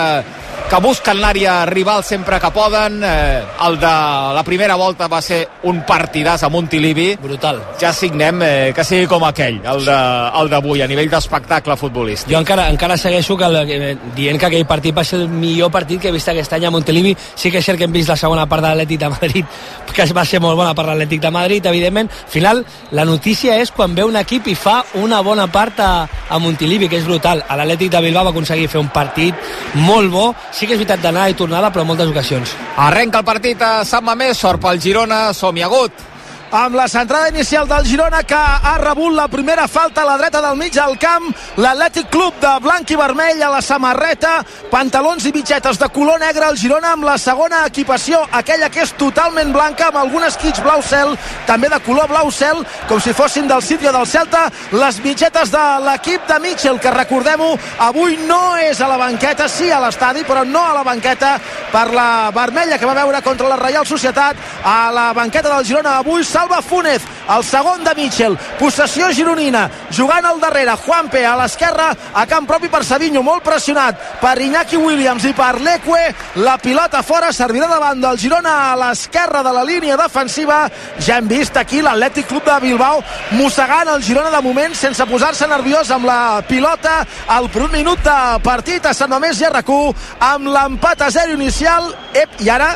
que busquen l'àrea rival sempre que poden. Eh, el de la primera volta va ser un partidàs a Montilivi. Brutal. Ja signem eh, que sigui com aquell, el d'avui, a nivell d'espectacle futbolístic. Jo encara, encara segueixo que, el, que, dient que aquell partit va ser el millor partit que he vist aquest any a Montelivi. Sí que és cert que hem vist la segona part de l'Atlètic de Madrid, que va ser molt bona per l'Atlètic de Madrid, evidentment. Al final, la notícia és quan ve un equip i fa una bona part a, a Montilivi, que és brutal. A l'Atlètic de Bilbao va aconseguir fer un partit molt bo. Sí que és veritat d'anar i tornada, però moltes ocasions. Arrenca el partit a Sant Mamés, sort pel Girona, som-hi agut. Amb la centrada inicial del Girona que ha rebut la primera falta a la dreta del mig del camp l'Atlètic Club de blanc i vermell a la samarreta, pantalons i bitxetes de color negre, el Girona amb la segona equipació, aquella que és totalment blanca amb algunes kits blau cel també de color blau cel, com si fossin del City o del Celta, les bitxetes de l'equip de Mitchell, que recordem-ho avui no és a la banqueta, sí a l'estadi, però no a la banqueta per la vermella que va veure contra la Reial Societat a la banqueta del Girona. Avui Salva Fúnez, el segon de Mitchell. Possessió gironina, jugant al darrere Juanpe a l'esquerra, a camp propi per Savinho, molt pressionat per Iñaki Williams i per Leque, la pilota fora servirà davant del Girona a l'esquerra de la línia defensiva, ja hem vist aquí l'Atlètic Club de Bilbao mossegant el Girona de moment sense posar-se nerviós amb la pilota al primer minut de partit a Sant Mamés i a RAC1 amb l'empat a 0 inicial. Ep, i ara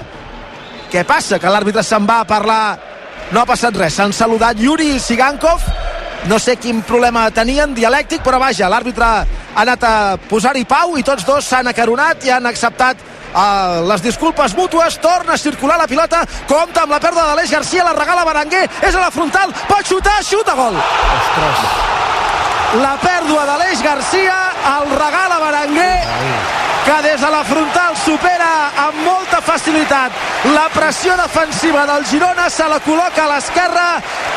què passa? Que l'àrbitre se'n va a parlar no ha passat res, s'han saludat Yuri Sigankov. No sé quin problema tenien dialèctic, però vaja, l'àrbitre ha anat a posar-hi pau i tots dos s'han acaronat i han acceptat uh, les disculpes mútues, torna a circular la pilota, compta amb la pèrdua de l'Eix Garcia, la regala Berenguer, és a la frontal, pot xutar, xuta, gol! La pèrdua de l'Eix Garcia, el regala Berenguer, que des de la frontal supera amb molta facilitat la pressió defensiva del Girona, se la col·loca a l'esquerra,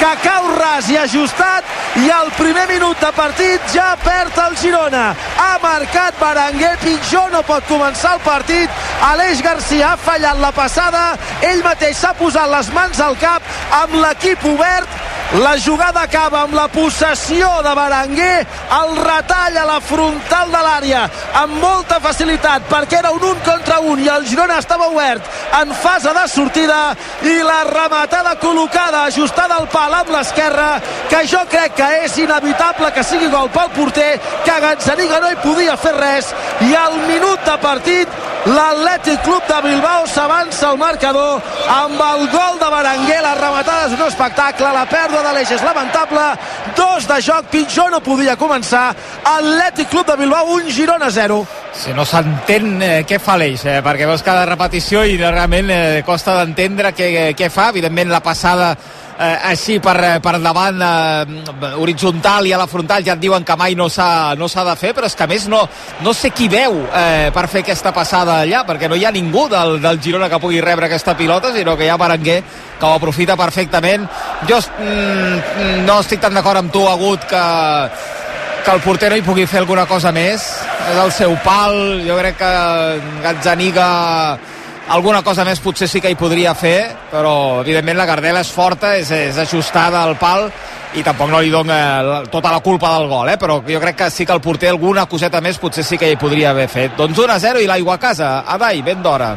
que cau ras i ajustat, i al primer minut de partit ja perd el Girona. Ha marcat Berenguer, pitjor no pot començar el partit. Aleix Garcia ha fallat la passada, ell mateix s'ha posat les mans al cap amb l'equip obert, la jugada acaba amb la possessió de Berenguer, el retall a la frontal de l'àrea amb molta facilitat perquè era un un contra un i el Girona estava obert en fase de sortida i la rematada col·locada ajustada al pal amb l'esquerra que jo crec que és inevitable que sigui gol pel porter que Gazzaniga no hi podia fer res i al minut de partit l'Atlètic Club de Bilbao s'avança al marcador amb el gol de Berenguer la rematada és un espectacle la pèrdua de l'eix és lamentable dos de joc, pitjor no podia començar Atlètic Club de Bilbao, un Girona 0 Si no s'entén eh, què fa l'Eix, eh, perquè veus cada repetició i realment eh, costa d'entendre què, què fa. Evidentment, la passada eh, així per, eh, per davant eh, horitzontal i a la frontal ja et diuen que mai no s'ha no de fer, però és que a més no, no sé qui veu eh, per fer aquesta passada allà, perquè no hi ha ningú del, del Girona que pugui rebre aquesta pilota, sinó que hi ha Berenguer que ho aprofita perfectament. Jo mm, no estic tan d'acord amb tu, Agut, que que el porter no hi pugui fer alguna cosa més és el seu pal, jo crec que Gazzaniga alguna cosa més potser sí que hi podria fer però evidentment la Gardela és forta és, és ajustada al pal i tampoc no li dona tota la culpa del gol, eh? però jo crec que sí que el porter alguna coseta més potser sí que hi podria haver fet. Doncs 1 a 0 i l'aigua a casa. Adai, ben d'hora.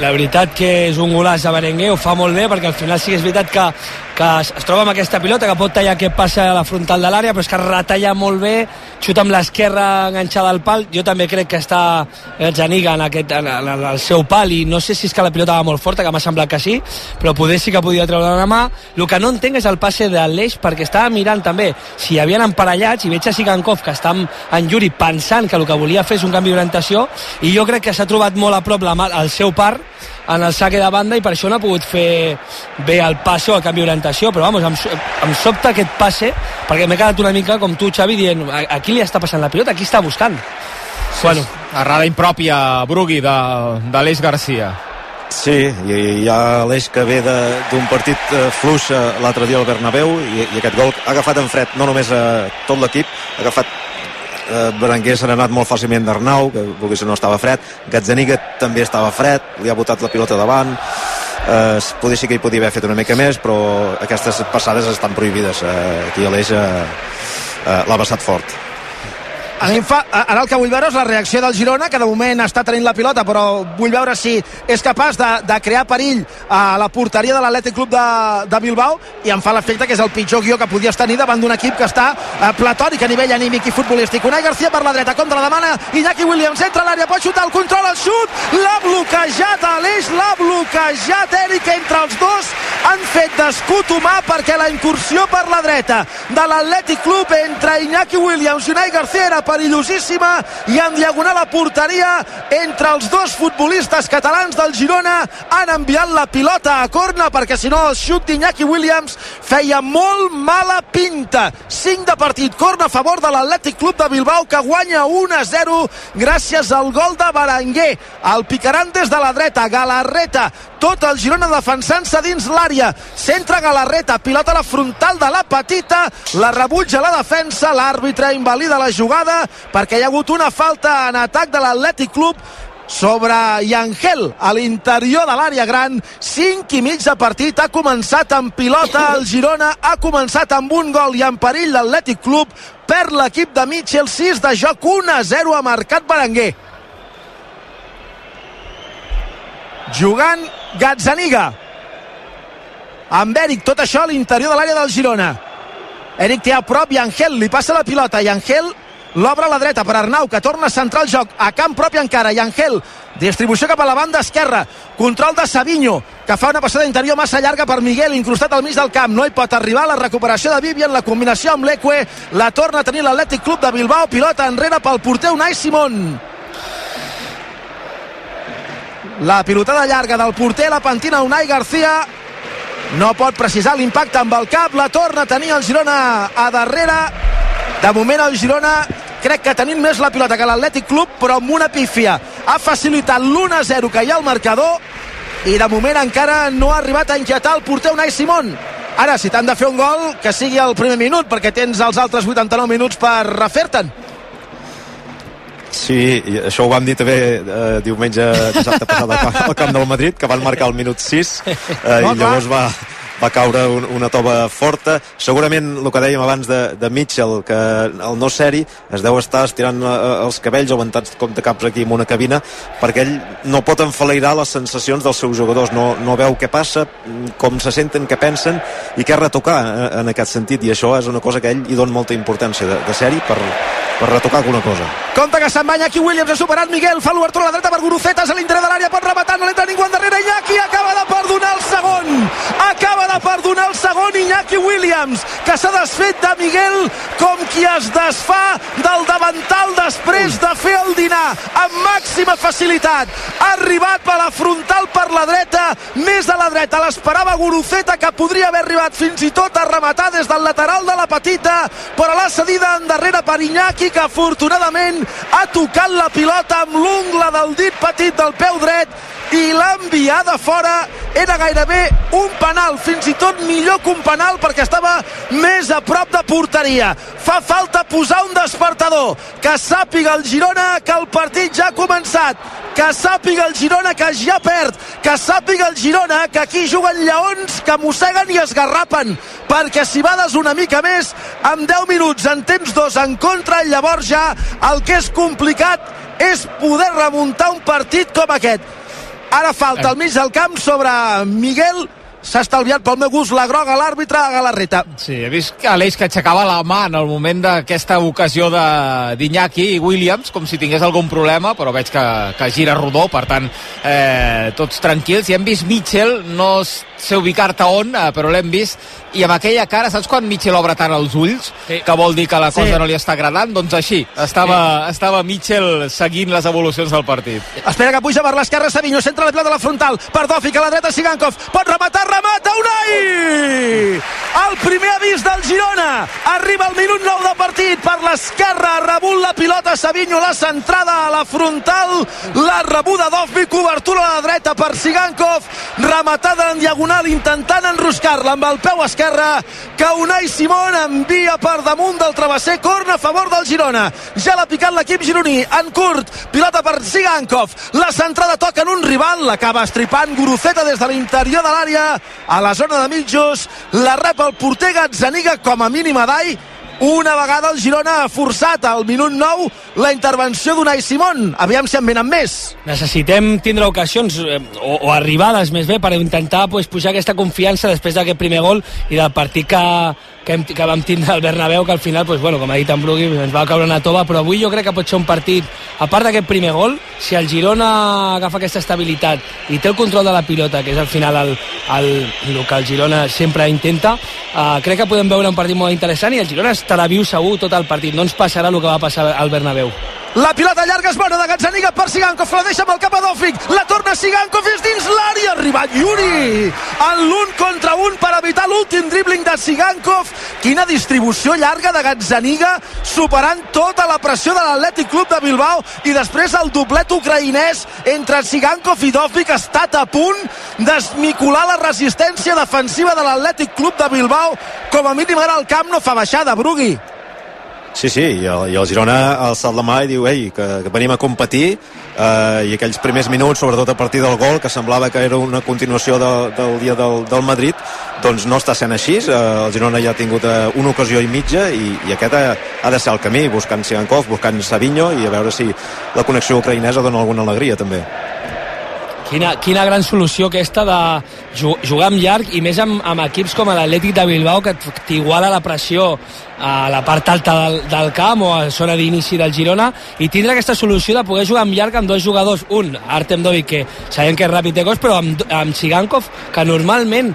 La veritat que és un golaç a Berenguer, ho fa molt bé perquè al final sí que és veritat que que es, es troba amb aquesta pilota que pot tallar aquest passe a la frontal de l'àrea però és que retalla molt bé xuta amb l'esquerra enganxada al pal. Jo també crec que està Janiga en, aquest, en, en, en el seu pal i no sé si és que la pilota va molt forta que m'ha semblat que sí però poder sí que podia treure la mà. El que no entenc és el passe de l'Eix perquè estava mirant també si hi havien emparellats i veig a Sigankov que està amb en Yuri pensant que el que volia fer és un canvi d'orientació i jo crec que s'ha trobat molt a prop la, el seu par en el saque de banda i per això no ha pogut fer bé el passe o el canvi d'orientació però vamos, em, em sobta aquest passe perquè m'he quedat una mica com tu Xavi dient a, a qui li està passant la pilota, qui està buscant. Sí, bueno. errada impròpia Brugui de, de l'Eix Garcia. Sí, i hi ha l'eix que ve d'un partit eh, fluix l'altre dia al Bernabéu i, i aquest gol ha agafat en fred no només a tot l'equip, ha agafat eh, Berenguer s'ha anat molt fàcilment d'Arnau que vulgui no estava fred. Gazzaniga també estava fred, li ha botat la pilota davant. Eh, potser sí que hi podia haver fet una mica més però aquestes passades estan prohibides. Eh, aquí a l'Eix eh, eh, l'ha passat fort ara el que vull veure és la reacció del Girona, que de moment està tenint la pilota, però vull veure si és capaç de, de crear perill a la porteria de l'Atlètic Club de, de Bilbao, i em fa l'efecte que és el pitjor guió que podies tenir davant d'un equip que està eh, platònic a nivell anímic i futbolístic. Unai Garcia per la dreta, contra la demana, Iñaki Williams entra a l'àrea, pot xutar, el control, el xut, l'ha bloquejat a l'eix, l'ha bloquejat Eric entre els dos, han fet d'escut humà perquè la incursió per la dreta de l'Atlètic Club entre Iñaki Williams i Unai Garcia era perillosíssima i en diagonal a porteria entre els dos futbolistes catalans del Girona. Han enviat la pilota a corna perquè si no el xut d'Iñaki Williams feia molt mala pinta. 5 de partit, corna a favor de l'Atlètic Club de Bilbao que guanya 1 a 0 gràcies al gol de Berenguer. El picaran des de la dreta Galarreta, tot el Girona defensant-se dins l'àrea, centra Galarreta pilota a la frontal de la petita la rebutja la defensa, l'àrbitre invalida la jugada perquè hi ha hagut una falta en atac de l'Atlètic Club sobre Yangel a l'interior de l'àrea gran. 5 i mig de partit ha començat amb pilota. El Girona ha començat amb un gol i en perill l'Atlètic Club per l'equip de Mitchell 6 de joc. 1 a 0 ha marcat Berenguer. Jugant Gazzaniga. Amb Eric tot això a l'interior de l'àrea del Girona. Eric té a prop i Angel li passa la pilota. I Angel l'obre a la dreta per Arnau, que torna a centrar el joc a camp propi encara, i Angel distribució cap a la banda esquerra, control de Savinho, que fa una passada interior massa llarga per Miguel, incrustat al mig del camp, no hi pot arribar la recuperació de Vivian, la combinació amb l'Eque, la torna a tenir l'Atlètic Club de Bilbao, pilota enrere pel porter Unai Simón. La pilotada llarga del porter, la pentina Unai Garcia, no pot precisar l'impacte amb el cap, la torna a tenir el Girona a darrere, de moment el Girona crec que tenint més la pilota que l'Atlètic Club, però amb una pífia. Ha facilitat l'1-0 que hi ha al marcador i de moment encara no ha arribat a inquietar el porter Unai Simón. Ara, si t'han de fer un gol, que sigui el primer minut, perquè tens els altres 89 minuts per refer-te'n. Sí, i això ho vam dir també eh, diumenge, dissabte passat al camp del Madrid, que van marcar el minut 6 eh, i llavors va, va caure un, una tova forta. Segurament el que dèiem abans de, de Mitchell que el no seri es deu estar estirant eh, els cabells aguantats com de caps aquí en una cabina perquè ell no pot enfaleirar les sensacions dels seus jugadors. No, no veu què passa, com se senten què pensen i què retocar eh, en aquest sentit. I això és una cosa que ell hi dona molta importància de, de seri per, per retocar alguna cosa. Compte que se'n va Iñaki Williams, ha superat Miguel, fa l'obertura a la dreta per Gurucetas a l'interior de l'àrea, pot rematar, no l'entra ningú endarrere, Iñaki acaba de perdonar el segon, acaba de perdonar el segon Iñaki Williams, que s'ha desfet de Miguel com qui es desfà del davantal després de fer el dinar amb màxima facilitat. Ha arribat per la frontal per la dreta, més a la dreta, l'esperava Guruceta que podria haver arribat fins i tot a rematar des del lateral de la petita, però l'ha cedida endarrere per Iñaki, que afortunadament ha tocat la pilota amb l'ungla del dit petit del peu dret i l'ha enviada fora. Era gairebé un penal fins i tot millor que un penal perquè estava més a prop de porteria. Fa falta posar un despertador. Que sàpiga el Girona que el partit ja ha començat. Que sàpiga el Girona que ja perd. Que sàpiga el Girona que aquí juguen lleons que mosseguen i esgarrapen. Perquè si bades una mica més amb 10 minuts en temps dos en contra llavors ja el que és complicat és poder remuntar un partit com aquest Ara falta al mig del camp sobre Miguel s'ha estalviat pel meu gust la groga l'àrbitre a Galarreta. Sí, he vist que Aleix que aixecava la mà en el moment d'aquesta ocasió d'Iñaki i Williams, com si tingués algun problema, però veig que, que gira rodó, per tant, eh, tots tranquils. I hem vist Mitchell, no sé ubicar-te on, eh, però l'hem vist, i amb aquella cara, saps quan Mitchell obre tant els ulls? Sí. Que vol dir que la cosa Sí. no li està agradant? Doncs així, estava, estava Mitchell seguint les evolucions del partit. Espera que puja per l'esquerra Savinho, centra la pilota a la frontal, per Dòfic a la dreta Sigankov, pot rematar, remata Unai! El primer avís del Girona, arriba al minut 9 de partit, per l'esquerra ha rebut la pilota Savinho, la centrada a la frontal, la rebuda Dòfic, cobertura a la dreta per Sigankov, rematada en diagonal intentant enroscar-la amb el peu esquerre, que Unai Simón envia per damunt del travesser, corna a favor del Girona. Ja l'ha picat l'equip gironí, en curt, pilota per Sigankov, la centrada toca en un rival, l'acaba estripant Guruceta des de l'interior de l'àrea, a la zona de mitjos, la rep el porter Gazzaniga com a mínima d'ai, una vegada el Girona ha forçat al minut 9 la intervenció d'Unai Simón. Aviam si en venen més. necessitem tindre ocasions eh, o, o arribades més bé per intentar pues, pujar aquesta confiança després d'aquest primer gol i del partit que, que, hem, que vam tindre al Bernabéu que al final, pues, bueno, com ha dit en Brugui ens va caure una tova, però avui jo crec que pot ser un partit a part d'aquest primer gol si el Girona agafa aquesta estabilitat i té el control de la pilota que és al final el, el, el que el Girona sempre intenta uh, crec que podem veure un partit molt interessant i el Girona estarà viu segur tot el partit. No ens passarà el que va passar al Bernabéu La pilota llarga és bona de Gazzaniga per Sigankov, la deixa amb el cap a Dòfic, la torna Sigankov, és dins l'àrea, ha arribat Yuri, en l'un contra un per evitar l'últim dribbling de Sigankov, quina distribució llarga de Gazzaniga, superant tota la pressió de l'Atlètic Club de Bilbao, i després el doblet ucraïnès entre Sigankov i Dòfic ha estat a punt d'esmicular la resistència defensiva de l'Atlètic Club de Bilbao, com a mínim ara el camp no fa baixada, Brugui. Sí, sí, i el, i el Girona ha alçat la mà i diu ei, que, que venim a competir eh, i aquells primers minuts, sobretot a partir del gol, que semblava que era una continuació de, del dia del, del Madrid, doncs no està sent així. Eh, el Girona ja ha tingut eh, una ocasió i mitja i, i aquest ha, ha de ser el camí, buscant Sigankov, buscant Savinho i a veure si la connexió ucraïnesa dona alguna alegria també. Quina, quina gran solució aquesta de ju- jugar amb llarg i més amb, amb equips com l'Atlètic de Bilbao que t'iguala la pressió a la part alta del, del camp o a zona d'inici del Girona i tindre aquesta solució de poder jugar amb llarg amb dos jugadors, un, Artem Dovic que sabem que és ràpid de cos però amb, amb Sigankov que normalment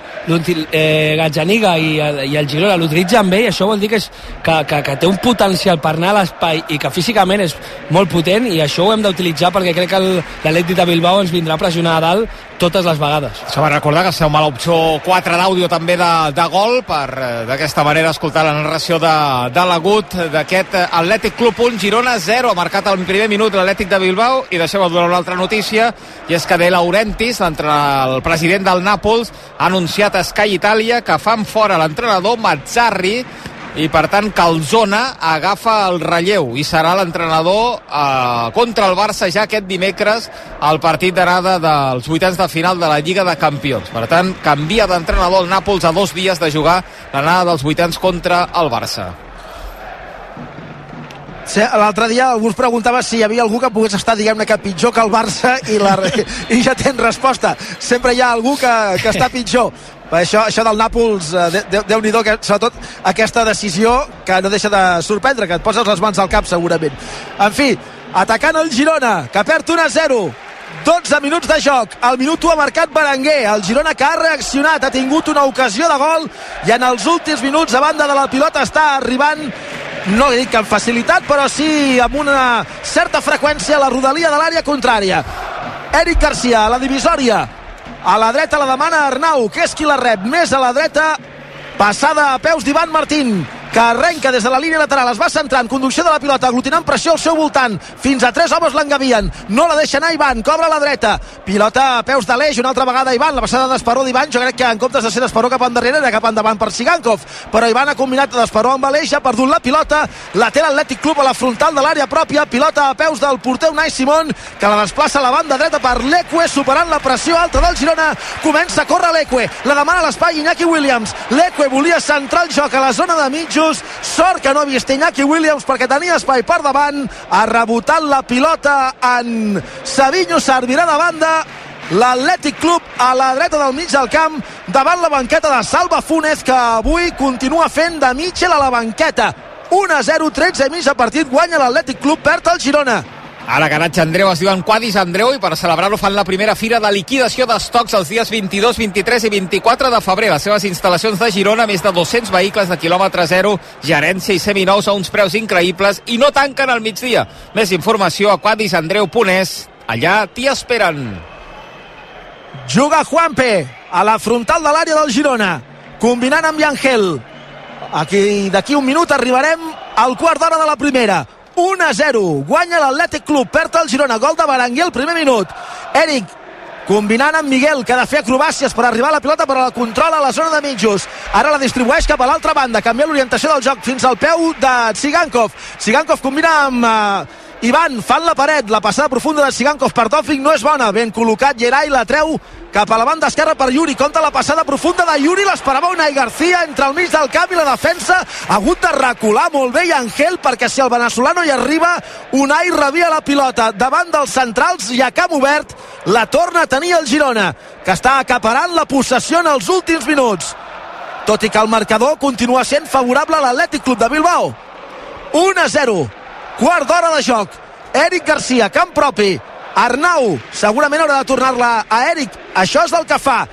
eh, Gazzaniga i, i el Girona l'utilitzen bé i això vol dir que, és, que, que, que té un potencial per anar a l'espai i que físicament és molt potent i això ho hem d'utilitzar perquè crec que l'Atlètic de Bilbao ens vindrà a pressionar a dalt totes les vegades. Això va recordar que esteu a l'opció 4 d'àudio també de, de gol per eh, d'aquesta manera escoltar la narració de, de l'agut d'aquest Atlètic Club 1, Girona 0 ha marcat al primer minut l'Atlètic de Bilbao i deixeu donar una altra notícia i és que De Laurentiis, el president del Nàpols ha anunciat a Sky Italia que fan fora l'entrenador Mazzarri i per tant Calzona agafa el relleu i serà l'entrenador eh, contra el Barça ja aquest dimecres al partit d'anada dels vuitens de final de la Lliga de Campions. Per tant, canvia d'entrenador el Nàpols a dos dies de jugar l'anada dels vuitens contra el Barça. L'altre dia algú es preguntava si hi havia algú que pogués estar, diguem-ne, que pitjor que el Barça i, la, i ja tens resposta. Sempre hi ha algú que, que està pitjor. Això, això del Nàpols, eh, Déu-n'hi-do, que, sobretot aquesta decisió que no deixa de sorprendre, que et poses les mans al cap segurament. En fi, atacant el Girona, que perd 1 a 0. 12 minuts de joc, el minut 1 ha marcat Berenguer, el Girona que ha reaccionat, ha tingut una ocasió de gol i en els últims minuts a banda de la pilota està arribant no he dit que amb facilitat, però sí amb una certa freqüència a la rodalia de l'àrea contrària. Eric Garcia, a la divisòria, a la dreta la demana Arnau, que és qui la rep, més a la dreta, passada a peus d'Ivan Martín que arrenca des de la línia lateral, es va centrant, conducció de la pilota, aglutinant pressió al seu voltant, fins a tres homes l'engavien, no la deixa anar Ivan, cobra a la dreta, pilota a peus de l'eix, una altra vegada Ivan, la passada d'Esperó d'Ivan, jo crec que en comptes de ser d'Esperó cap endarrere, era cap endavant per Sigankov, però Ivan ha combinat d'Esperó amb l'eix, ha perdut la pilota, la té l'Atlètic Club a la frontal de l'àrea pròpia, pilota a peus del porter Unai Simón, que la desplaça a la banda dreta per l'Eque, superant la pressió alta del Girona, comença a córrer l'Eque, la demana a l'espai Iñaki Williams, l'Eque volia centrar el joc a la zona de mig mitjos. Sort que no ha vist Iñaki Williams perquè tenia espai per davant. Ha rebotat la pilota en Savinho, servirà de banda l'Atlètic Club a la dreta del mig del camp davant la banqueta de Salva Funes que avui continua fent de Mitchell a la banqueta 1 a 0, 13 i mig a partit guanya l'Atlètic Club, perd el Girona Ara Garatge Andreu es diuen Quadis Andreu i per celebrar-ho fan la primera fira de liquidació d'estocs els dies 22, 23 i 24 de febrer. Les seves instal·lacions de Girona, més de 200 vehicles de quilòmetre zero, gerència i seminous a uns preus increïbles i no tanquen al migdia. Més informació a quadisandreu.es. Allà t'hi esperen. Juga Juanpe a la frontal de l'àrea del Girona, combinant amb Yangel. Aquí, d'aquí un minut arribarem al quart d'hora de la primera 1 a 0. Guanya l'Atlètic Club, perd el Girona, gol de Berenguer el primer minut. Eric combinant amb Miguel, que ha de fer acrobàcies per arribar a la pilota, però la controla a la zona de mitjos. Ara la distribueix cap a l'altra banda, canvia l'orientació del joc fins al peu de Sigankov. Sigankov combina amb uh, Ivan, fan la paret, la passada profunda de Sigankov per Tòfic no és bona, ben col·locat Gerai la treu cap a la banda esquerra per Yuri, compta la passada profunda de Yuri, l'esperava Unai Garcia entre el mig del camp i la defensa, ha hagut de recular molt bé i Angel, perquè si el venezolano hi arriba, Unai rebia la pilota. Davant dels centrals i a camp obert la torna a tenir el Girona, que està acaparant la possessió en els últims minuts. Tot i que el marcador continua sent favorable a l'Atlètic Club de Bilbao. 1 a 0 quart d'hora de joc. Eric Garcia, camp propi. Arnau, segurament haurà de tornar-la a Eric, això és el que fa.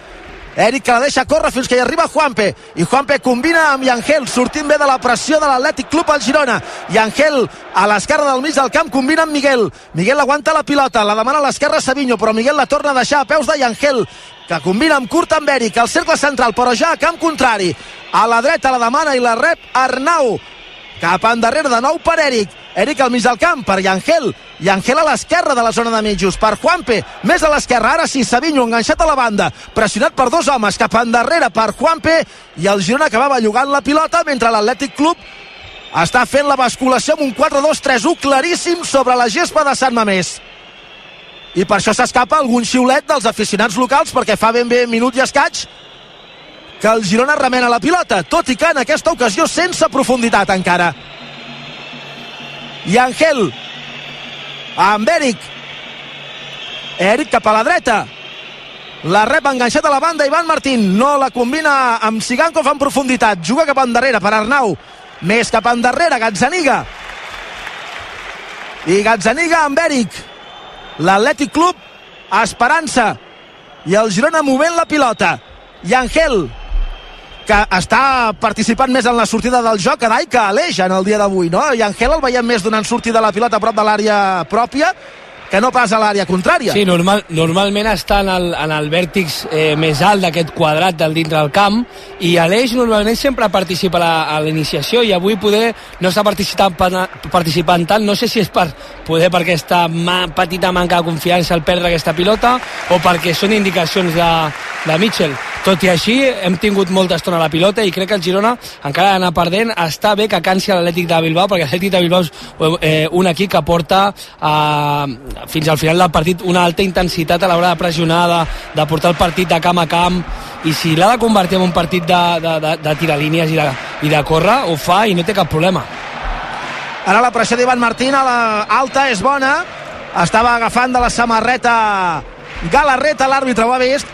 Eric que la deixa córrer fins que hi arriba Juanpe. I Juanpe combina amb Yangel sortint bé de la pressió de l'Atlètic Club al Girona. Yangel a l'esquerra del mig del camp combina amb Miguel. Miguel aguanta la pilota, la demana a l'esquerra Savinho però Miguel la torna a deixar a peus de Yangel que combina amb Kurt amb Eric al cercle central però ja a camp contrari. A la dreta la demana i la rep Arnau. Cap endarrere de nou per Eric Eric al mig del camp per Yangel. Yangel a l'esquerra de la zona de mitjos per Juanpe, més a l'esquerra, ara sí Savinho enganxat a la banda, pressionat per dos homes cap endarrere per Juanpe. I el Girona acabava llugant la pilota mentre l'Atlètic Club està fent la basculació amb un 4-2-3-1 claríssim sobre la gespa de Sant Mamés. I per això s'escapa algun xiulet dels aficionats locals perquè fa ben bé minut i escaig que el Girona remena la pilota, tot i que en aquesta ocasió sense profunditat encara. I Angel amb Eric. Eric cap a la dreta. La rep enganxat a la banda Ivan Martín. No la combina amb Sigankov en profunditat. Juga cap endarrere per Arnau. Més cap endarrere, Gazzaniga. I Gazzaniga amb Eric. L'Atlètic Club, Esperança. I el Girona movent la pilota. I Angel que està participant més en la sortida del joc a Dai que Aleix en el dia d'avui, no? I Angel el veiem més donant sortida de la pilota a prop de l'àrea pròpia que no pas a l'àrea contrària. Sí, normal, normalment està en el, en el vèrtex eh, més alt d'aquest quadrat del dintre del camp i Aleix normalment sempre participa a a l'iniciació i avui poder no està participant, participant tant, no sé si és per poder per aquesta ma, petita manca de confiança al perdre aquesta pilota o perquè són indicacions de, de Mitchell. Tot i així, hem tingut molta estona a la pilota i crec que el Girona, encara d'anar perdent, està bé que cansi l'Atlètic de Bilbao, perquè l'Atlètic de Bilbao és eh, un equip que porta eh, fins al final del partit una alta intensitat a l'hora de pressionar, de, de portar el partit de camp a camp, i si l'ha de convertir en un partit de, de, de, de tirar línies i de, i de córrer, ho fa i no té cap problema. Ara la pressió d'Ivan Martín a la és bona, estava agafant de la samarreta Galarreta, l'àrbitre ho ha vist,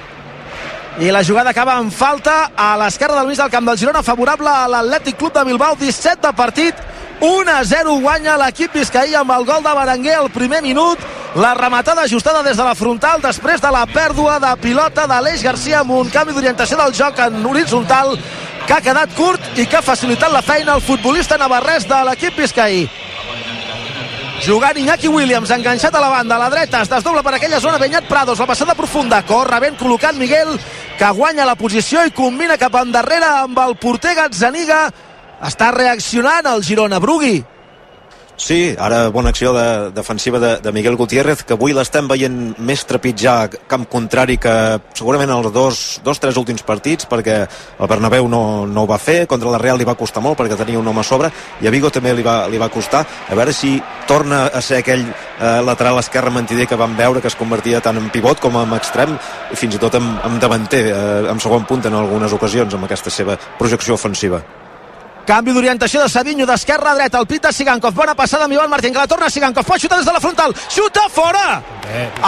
i la jugada acaba en falta a l'esquerra del mig del camp del Girona favorable a l'Atlètic Club de Bilbao 17 de partit 1 a 0 guanya l'equip Vizcaí amb el gol de Berenguer al primer minut. La rematada ajustada des de la frontal després de la pèrdua de pilota d'Aleix Garcia amb un canvi d'orientació del joc en horitzontal que ha quedat curt i que ha facilitat la feina al futbolista navarrès de l'equip Vizcaí jugant Iñaki Williams, enganxat a la banda, a la dreta, es desdobla per aquella zona, Benyat Prados, la passada profunda, corre ben col·locant Miguel, que guanya la posició i combina cap endarrere amb el porter Gazzaniga, està reaccionant el Girona, Brugui. Sí, ara bona acció de, defensiva de, de Miguel Gutiérrez, que avui l'estem veient més trepitjar camp contrari que segurament els dos, dos tres últims partits, perquè el Bernabéu no, no ho va fer, contra la Real li va costar molt perquè tenia un home a sobre, i a Vigo també li va, li va costar. A veure si torna a ser aquell eh, lateral esquerre mentider que vam veure, que es convertia tant en pivot com en extrem, i fins i tot en, en davanter, eh, en segon punt en algunes ocasions, amb aquesta seva projecció ofensiva. Canvi d'orientació de Savinho d'esquerra a dreta. El pita Sigankov. Bona passada amb Ivan Martín, que la torna Sigankov. Pot xutar des de la frontal. Xuta fora!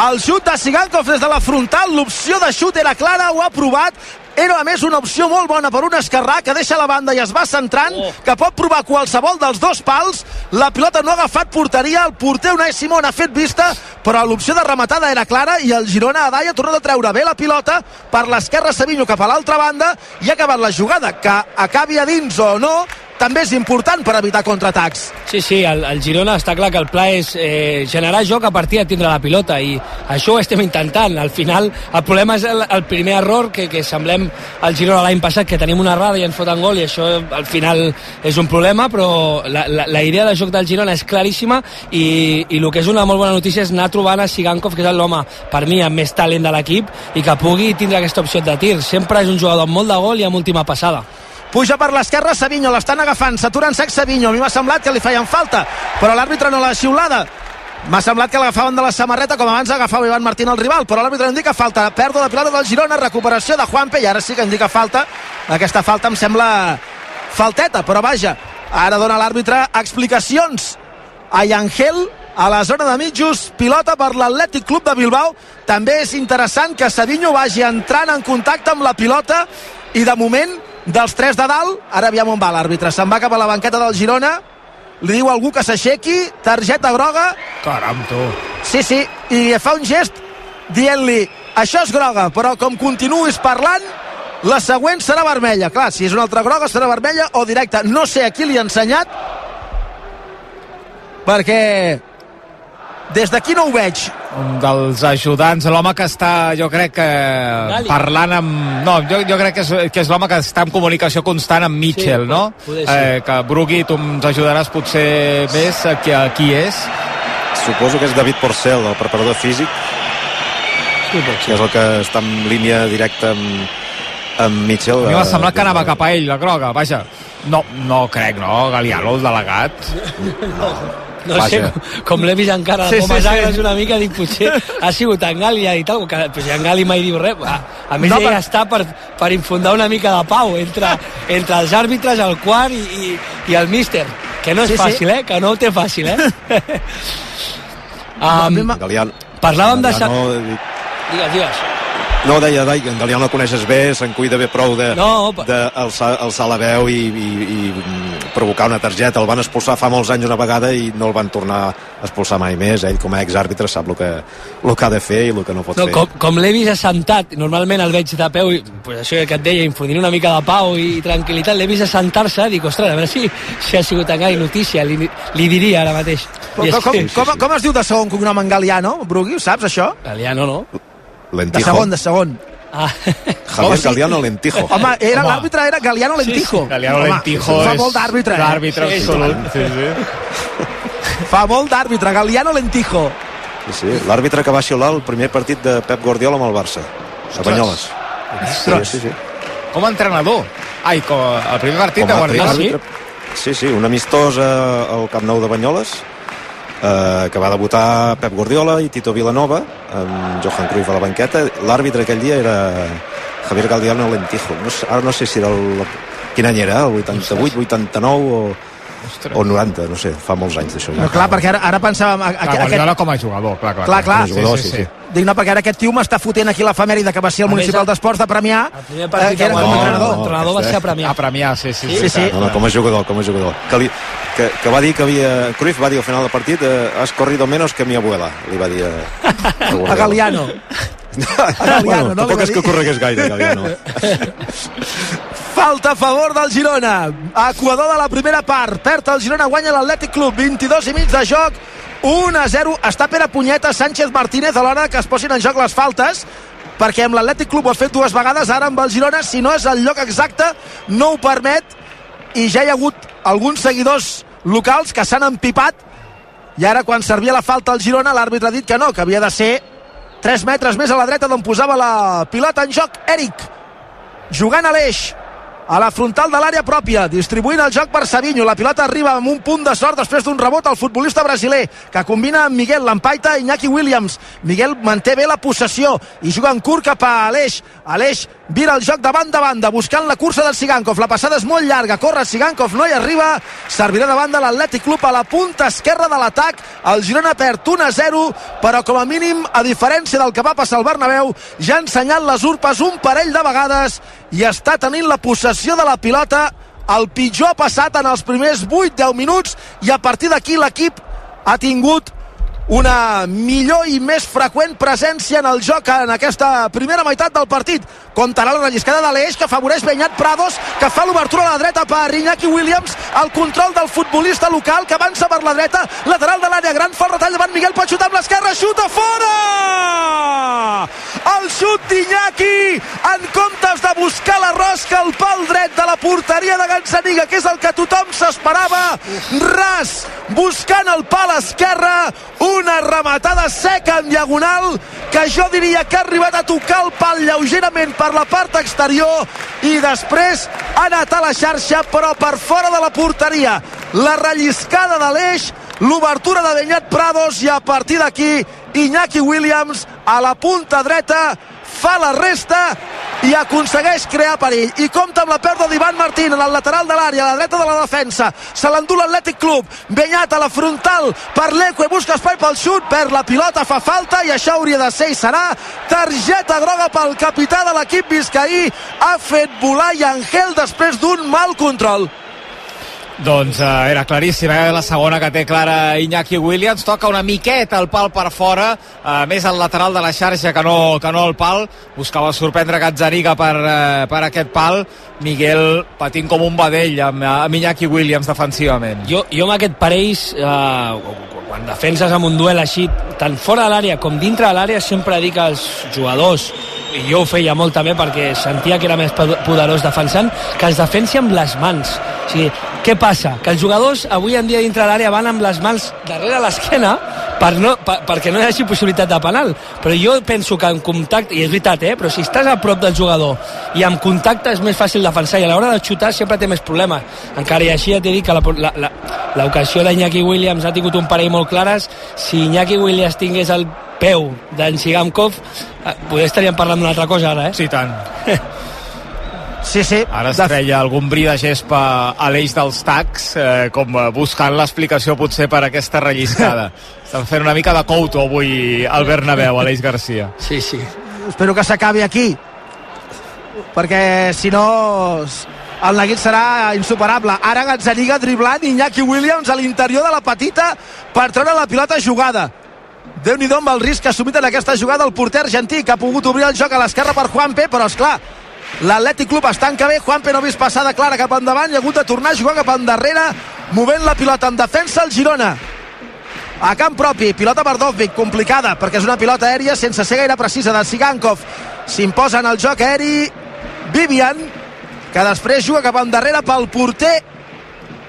El xut de Sigankov des de la frontal. L'opció de xut era clara, ho ha provat. Era, a més, una opció molt bona per un esquerrà que deixa la banda i es va centrant, oh. que pot provar qualsevol dels dos pals. La pilota no ha agafat porteria, el porter Unai Simón ha fet vista, però l'opció de rematada era clara i el Girona a Dai ha tornat a treure bé la pilota per l'esquerra Savinho cap a l'altra banda i ha acabat la jugada, que acabi a dins o no, també és important per evitar contraatacs. Sí, sí, el, el Girona està clar que el pla és eh, generar joc a partir de tindre la pilota i això ho estem intentant. Al final, el problema és el, el primer error que, que semblem al Girona l'any passat, que tenim una errada i ens foten gol i això al final és un problema, però la, la, la idea de joc del Girona és claríssima i, i el que és una molt bona notícia és anar trobant a Sigankov, que és l'home per mi amb més talent de l'equip i que pugui tindre aquesta opció de tir. Sempre és un jugador amb molt de gol i amb última passada. Puja per l'esquerra Savinho, l'estan agafant, s'atura en sec Savinho. A mi m'ha semblat que li feien falta, però l'àrbitre no l'ha xiulada. M'ha semblat que l'agafaven de la samarreta com abans agafava Ivan Martín el rival, però l'àrbitre indica falta. Pèrdua de pilota del Girona, recuperació de Juanpe i ara sí que indica falta. Aquesta falta em sembla falteta, però vaja, ara dona l'àrbitre explicacions a Yangel a la zona de mitjos, pilota per l'Atlètic Club de Bilbao. També és interessant que Savinho vagi entrant en contacte amb la pilota i de moment dels tres de dalt, ara aviam on va l'àrbitre, se'n va cap a la banqueta del Girona, li diu algú que s'aixequi, targeta groga... Caram, tu. Sí, sí, i fa un gest dient-li, això és groga, però com continuïs parlant, la següent serà vermella. Clar, si és una altra groga serà vermella o directa. No sé a qui li ha ensenyat, perquè des d'aquí no ho veig. Un dels ajudants, l'home que està, jo crec que Gali. parlant amb... No, jo, jo crec que és, que és l'home que està en comunicació constant amb Mitchell, Sí, no? poder. Eh, que Brugui, tu ens ajudaràs potser més a qui, a qui és. Suposo que és David Porcel, el preparador físic, Sí, que és el que està en línia directa amb, amb Mitchell. A mi m'ha eh, semblat que anava cap a ell, la groga, vaja. No, no crec, no? Galiano, el delegat. No sé, Vaja. com, com l'he vist encara Sí, de sí, pomes sí. agres una mica, dic, potser ha sigut en Gali i tal, que pues, en Gali mai diu res. A, a més, No, no, ell per- està per, per infundar una mica de pau entre, entre els àrbitres, el quart i, i, i el míster, que no és Sí, sí. fàcil, eh? Que no ho té fàcil, eh? Um, m'ha- Galiano, parlàvem de... Sa... Galiano, Digues, digues. No, deia, deia, que en Galiano el coneixes bé, se'n cuida bé prou de, No, pa- de alçar, alçar la veu i, i, i provocar una targeta. El van expulsar fa molts anys una vegada i no el van tornar a expulsar mai més. Ell, com a exàrbitre, sap el que, el que ha de fer i el que no pot No, fer. com, com l'he vist assentat, normalment el veig de peu, i, pues això que et deia, infundint una mica de pau i tranquil·litat, l'he vist assentar-se, dic, ostres, a veure si, si ha sigut encara notícia, li, li diria ara mateix. Com, com, que- com, com es diu de segon cognom en Galiano, Brugui, ho saps, això? Galiano, no? De Lentijo. segon, de segon. Ah, Javier Oh, sí. Galiano Lentijo. Home, era l'àrbitre era Galiano Lentijo. Sí, sí. Galiano Home, Lentijo fa és molt d'àrbitre. Eh? l'àrbitre Sí, absolut. Sí, sí. Fa molt d'àrbitre, Galiano Lentijo. Sí, sí. L'àrbitre que va xiular el primer partit de Pep Guardiola amb el Barça. A Banyoles. Sí, sí, sí. Com a entrenador. Ai, com el primer partit Com de Guardiola. àrbitre. Sí, sí, un amistós eh, al Camp Nou de Banyoles eh, que va debutar Pep Guardiola i Tito Vilanova amb Johan Cruyff a la banqueta. L'àrbitre aquell dia era Javier Galdiano Lentijo no sé, ara no sé si era el, quin any era, el 88, 89 o... o 90, no sé, fa molts anys d'això. No, clar, perquè ara, ara pensàvem... A, a, Clar, Guardiola com a jugador, clar, clar. Clar, clar. Com a jugador, sí, sí. Dic, no, perquè ara aquest tio m'està fotent aquí l'efemèride que va ser el A municipal el- d'esports de Premià. primer partit eh, que era com a entrenador. l'entrenador va ser a Premià. A Premià, sí, sí. Sí, sí. No, no, com a jugador, com a jugador. Que, li, que, que va dir que havia... Cruyff va dir al final del partit eh, has corrido menos que mi abuela, li va dir a, A Galiano. a Galiano, bueno, no? tampoc és que corregués gaire, Galiano. Falta a favor del Girona. Equador de la primera part. Perd el Girona, guanya l'Atlètic Club. 22 i mig de joc. 1 a 0. Està Pere Punyeta, Sánchez Martínez a l'hora que es posin en joc les faltes perquè amb l'Atlètic Club ho ha fet dues vegades, ara amb el Girona, si no és el lloc exacte, no ho permet, i ja hi ha hagut alguns seguidors locals que s'han empipat, i ara quan servia la falta al Girona, l'àrbitre ha dit que no, que havia de ser 3 metres més a la dreta d'on posava la pilota en joc Eric jugant a l'eix a la frontal de l'àrea pròpia, distribuint el joc per Savinho. La pilota arriba amb un punt de sort després d'un rebot al futbolista brasiler, que combina amb Miguel Lampaita i Iñaki Williams. Miguel manté bé la possessió i juga en curt cap a Aleix. Aleix vira el joc de banda a banda, buscant la cursa del Sigankov. La passada és molt llarga, corre Sigankov, no hi arriba. Servirà de banda l'Atlètic Club a la punta esquerra de l'atac. El Girona perd 1 a 0, però com a mínim, a diferència del que va passar al Bernabéu, ja ha ensenyat les urpes un parell de vegades i està tenint la possessió de la pilota el pitjor passat en els primers 8-10 minuts i a partir d'aquí l'equip ha tingut una millor i més freqüent presència en el joc en aquesta primera meitat del partit. Comptarà la relliscada de l'Eix que afavoreix Benyat Prados, que fa l'obertura a la dreta per Iñaki Williams, el control del futbolista local que avança per la dreta, lateral de l'àrea gran, fa el retall davant Miguel xutar amb l'esquerra, xuta fora! El xut d'Iñaki en comptes de buscar la rosca al pal dret de la porteria de Gazzaniga, que és el que tothom s'esperava, ras, buscant el pal esquerre, una rematada seca en diagonal que jo diria que ha arribat a tocar el pal lleugerament per la part exterior i després ha anat a la xarxa però per fora de la porteria. La relliscada de l'eix l'obertura de Benyat Prados i a partir d'aquí Iñaki Williams a la punta dreta fa la resta i aconsegueix crear perill. I compta amb la pèrdua d'Ivan Martín en el lateral de l'àrea, a la dreta de la defensa. Se l'endú l'Atlètic Club. Benyat a la frontal per l'Eque busca espai pel xut, perd la pilota, fa falta i això hauria de ser i serà targeta groga pel capità de l'equip biscaí. Ha fet volar Angel després d'un mal control Doncs uh, era claríssim, eh? la segona que té clara Iñaki Williams, toca una miqueta el pal per fora, uh, més al lateral de la xarxa que no, que no el pal, buscava sorprendre Gazzariga per, uh, per aquest pal, Miguel patint com un vedell amb, amb Iñaki Williams defensivament. Jo, jo amb aquest parells, eh, quan defenses amb un duel així, tant fora de l'àrea com dintre de l'àrea, sempre dic als jugadors, i jo ho feia molt també perquè sentia que era més poderós defensant, que es defensi amb les mans. O sigui, què passa? Que els jugadors avui en dia dintre l'àrea van amb les mans darrere l'esquena per no, per, perquè no hi hagi possibilitat de penal. Però jo penso que en contacte, i és veritat, eh? però si estàs a prop del jugador i amb contacte és més fàcil defensar i a l'hora de xutar sempre té més problemes. Encara i així ja t'he dit que l'ocasió d'Iñaki Williams ha tingut un parell molt clares. Si Iñaki Williams tingués el peu d'en Sigamkov, eh, potser estaríem parlant d'una altra cosa ara, eh? Sí, tant. Sí, sí. Ara es treia algun bri de gespa a l'eix dels tacs, eh, com eh, buscant l'explicació potser per aquesta relliscada. Estan fent una mica de couto avui al Bernabéu, Aleix Garcia. Sí, sí. espero que s'acabi aquí perquè si no el neguit serà insuperable ara Gazzaniga driblant Iñaki Williams a l'interior de la petita per treure la pilota jugada déu nhi amb el risc assumit en aquesta jugada el porter argentí que ha pogut obrir el joc a l'esquerra per Juanpe però és clar l'Atlètic Club es tanca bé Juanpe no ha vist passada clara cap endavant i ha hagut de tornar a jugar cap endarrere movent la pilota en defensa el Girona a camp propi, pilota per Dovvik, complicada, perquè és una pilota aèria sense ser gaire precisa de Sigankov. S'imposa en el joc aeri Vivian, que després juga cap endarrere pel porter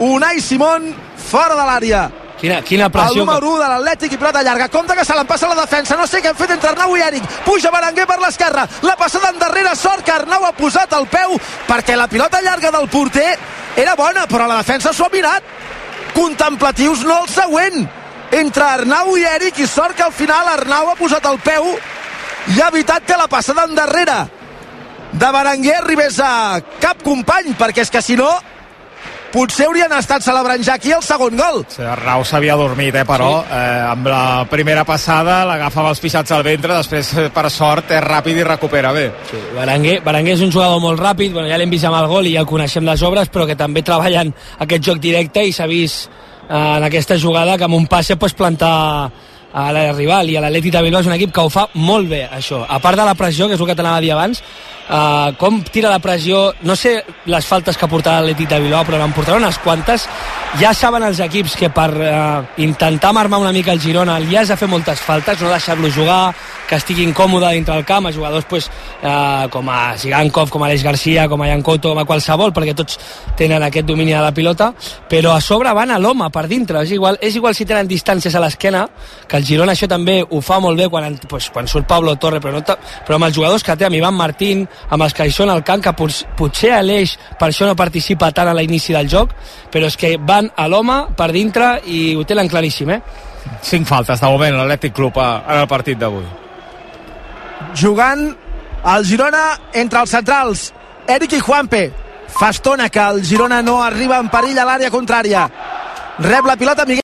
Unai Simón, fora de l'àrea. Quina, quina El pressió... número 1 de l'Atlètic i pilota llarga. Compte que se l'empassa la defensa. No sé què han fet entre Arnau i Eric. Puja Berenguer per l'esquerra. La passada endarrere. Sort que Arnau ha posat el peu perquè la pilota llarga del porter era bona, però la defensa s'ho ha mirat. Contemplatius no el següent. Entre Arnau i Eric i sort que al final Arnau ha posat el peu i ha evitat que la passada endarrere de Berenguer arribés a cap company, perquè és que si no potser haurien estat celebrant ja aquí el segon gol. Arnau s'havia dormit, eh, però sí. eh, amb la primera passada l'agafa amb els pixats al ventre, després, eh, per sort, és ràpid i recupera bé. Sí, Berenguer, Berenguer és un jugador molt ràpid, bueno, ja l'hem vist amb el gol i ja el coneixem les obres, però que també treballen aquest joc directe i s'ha vist eh, en aquesta jugada que amb un passe pots plantar a la rival i a l'Atleti de Bilbao és un equip que ho fa molt bé, això. A part de la pressió, que és el que t'anava a dir abans, uh, com tira la pressió, no sé les faltes que portarà l'Atleti de Bilbao, però en portarà unes quantes. Ja saben els equips que per uh, intentar marmar una mica el Girona li has de fer moltes faltes, no deixar-lo jugar, que estigui incòmode dintre del camp, a jugadors pues, uh, com a Sigankov, com a Aleix Garcia, com a Jan Couto, com a qualsevol, perquè tots tenen aquest domini de la pilota, però a sobre van a l'home per dintre, és igual, és igual si tenen distàncies a l'esquena, que el Girona això també ho fa molt bé quan, pues, quan surt Pablo Torre, però, no però amb els jugadors que té, amb Ivan Martín, amb els que hi són al camp, que potser Aleix per això no participa tant a l'inici del joc, però és que van a l'home per dintre i ho tenen claríssim, eh? Cinc faltes de moment l'Atlètic Club en el partit d'avui. Jugant el Girona entre els centrals, Eric i Juanpe. Fa estona que el Girona no arriba en perill a l'àrea contrària. Rep la pilota Miguel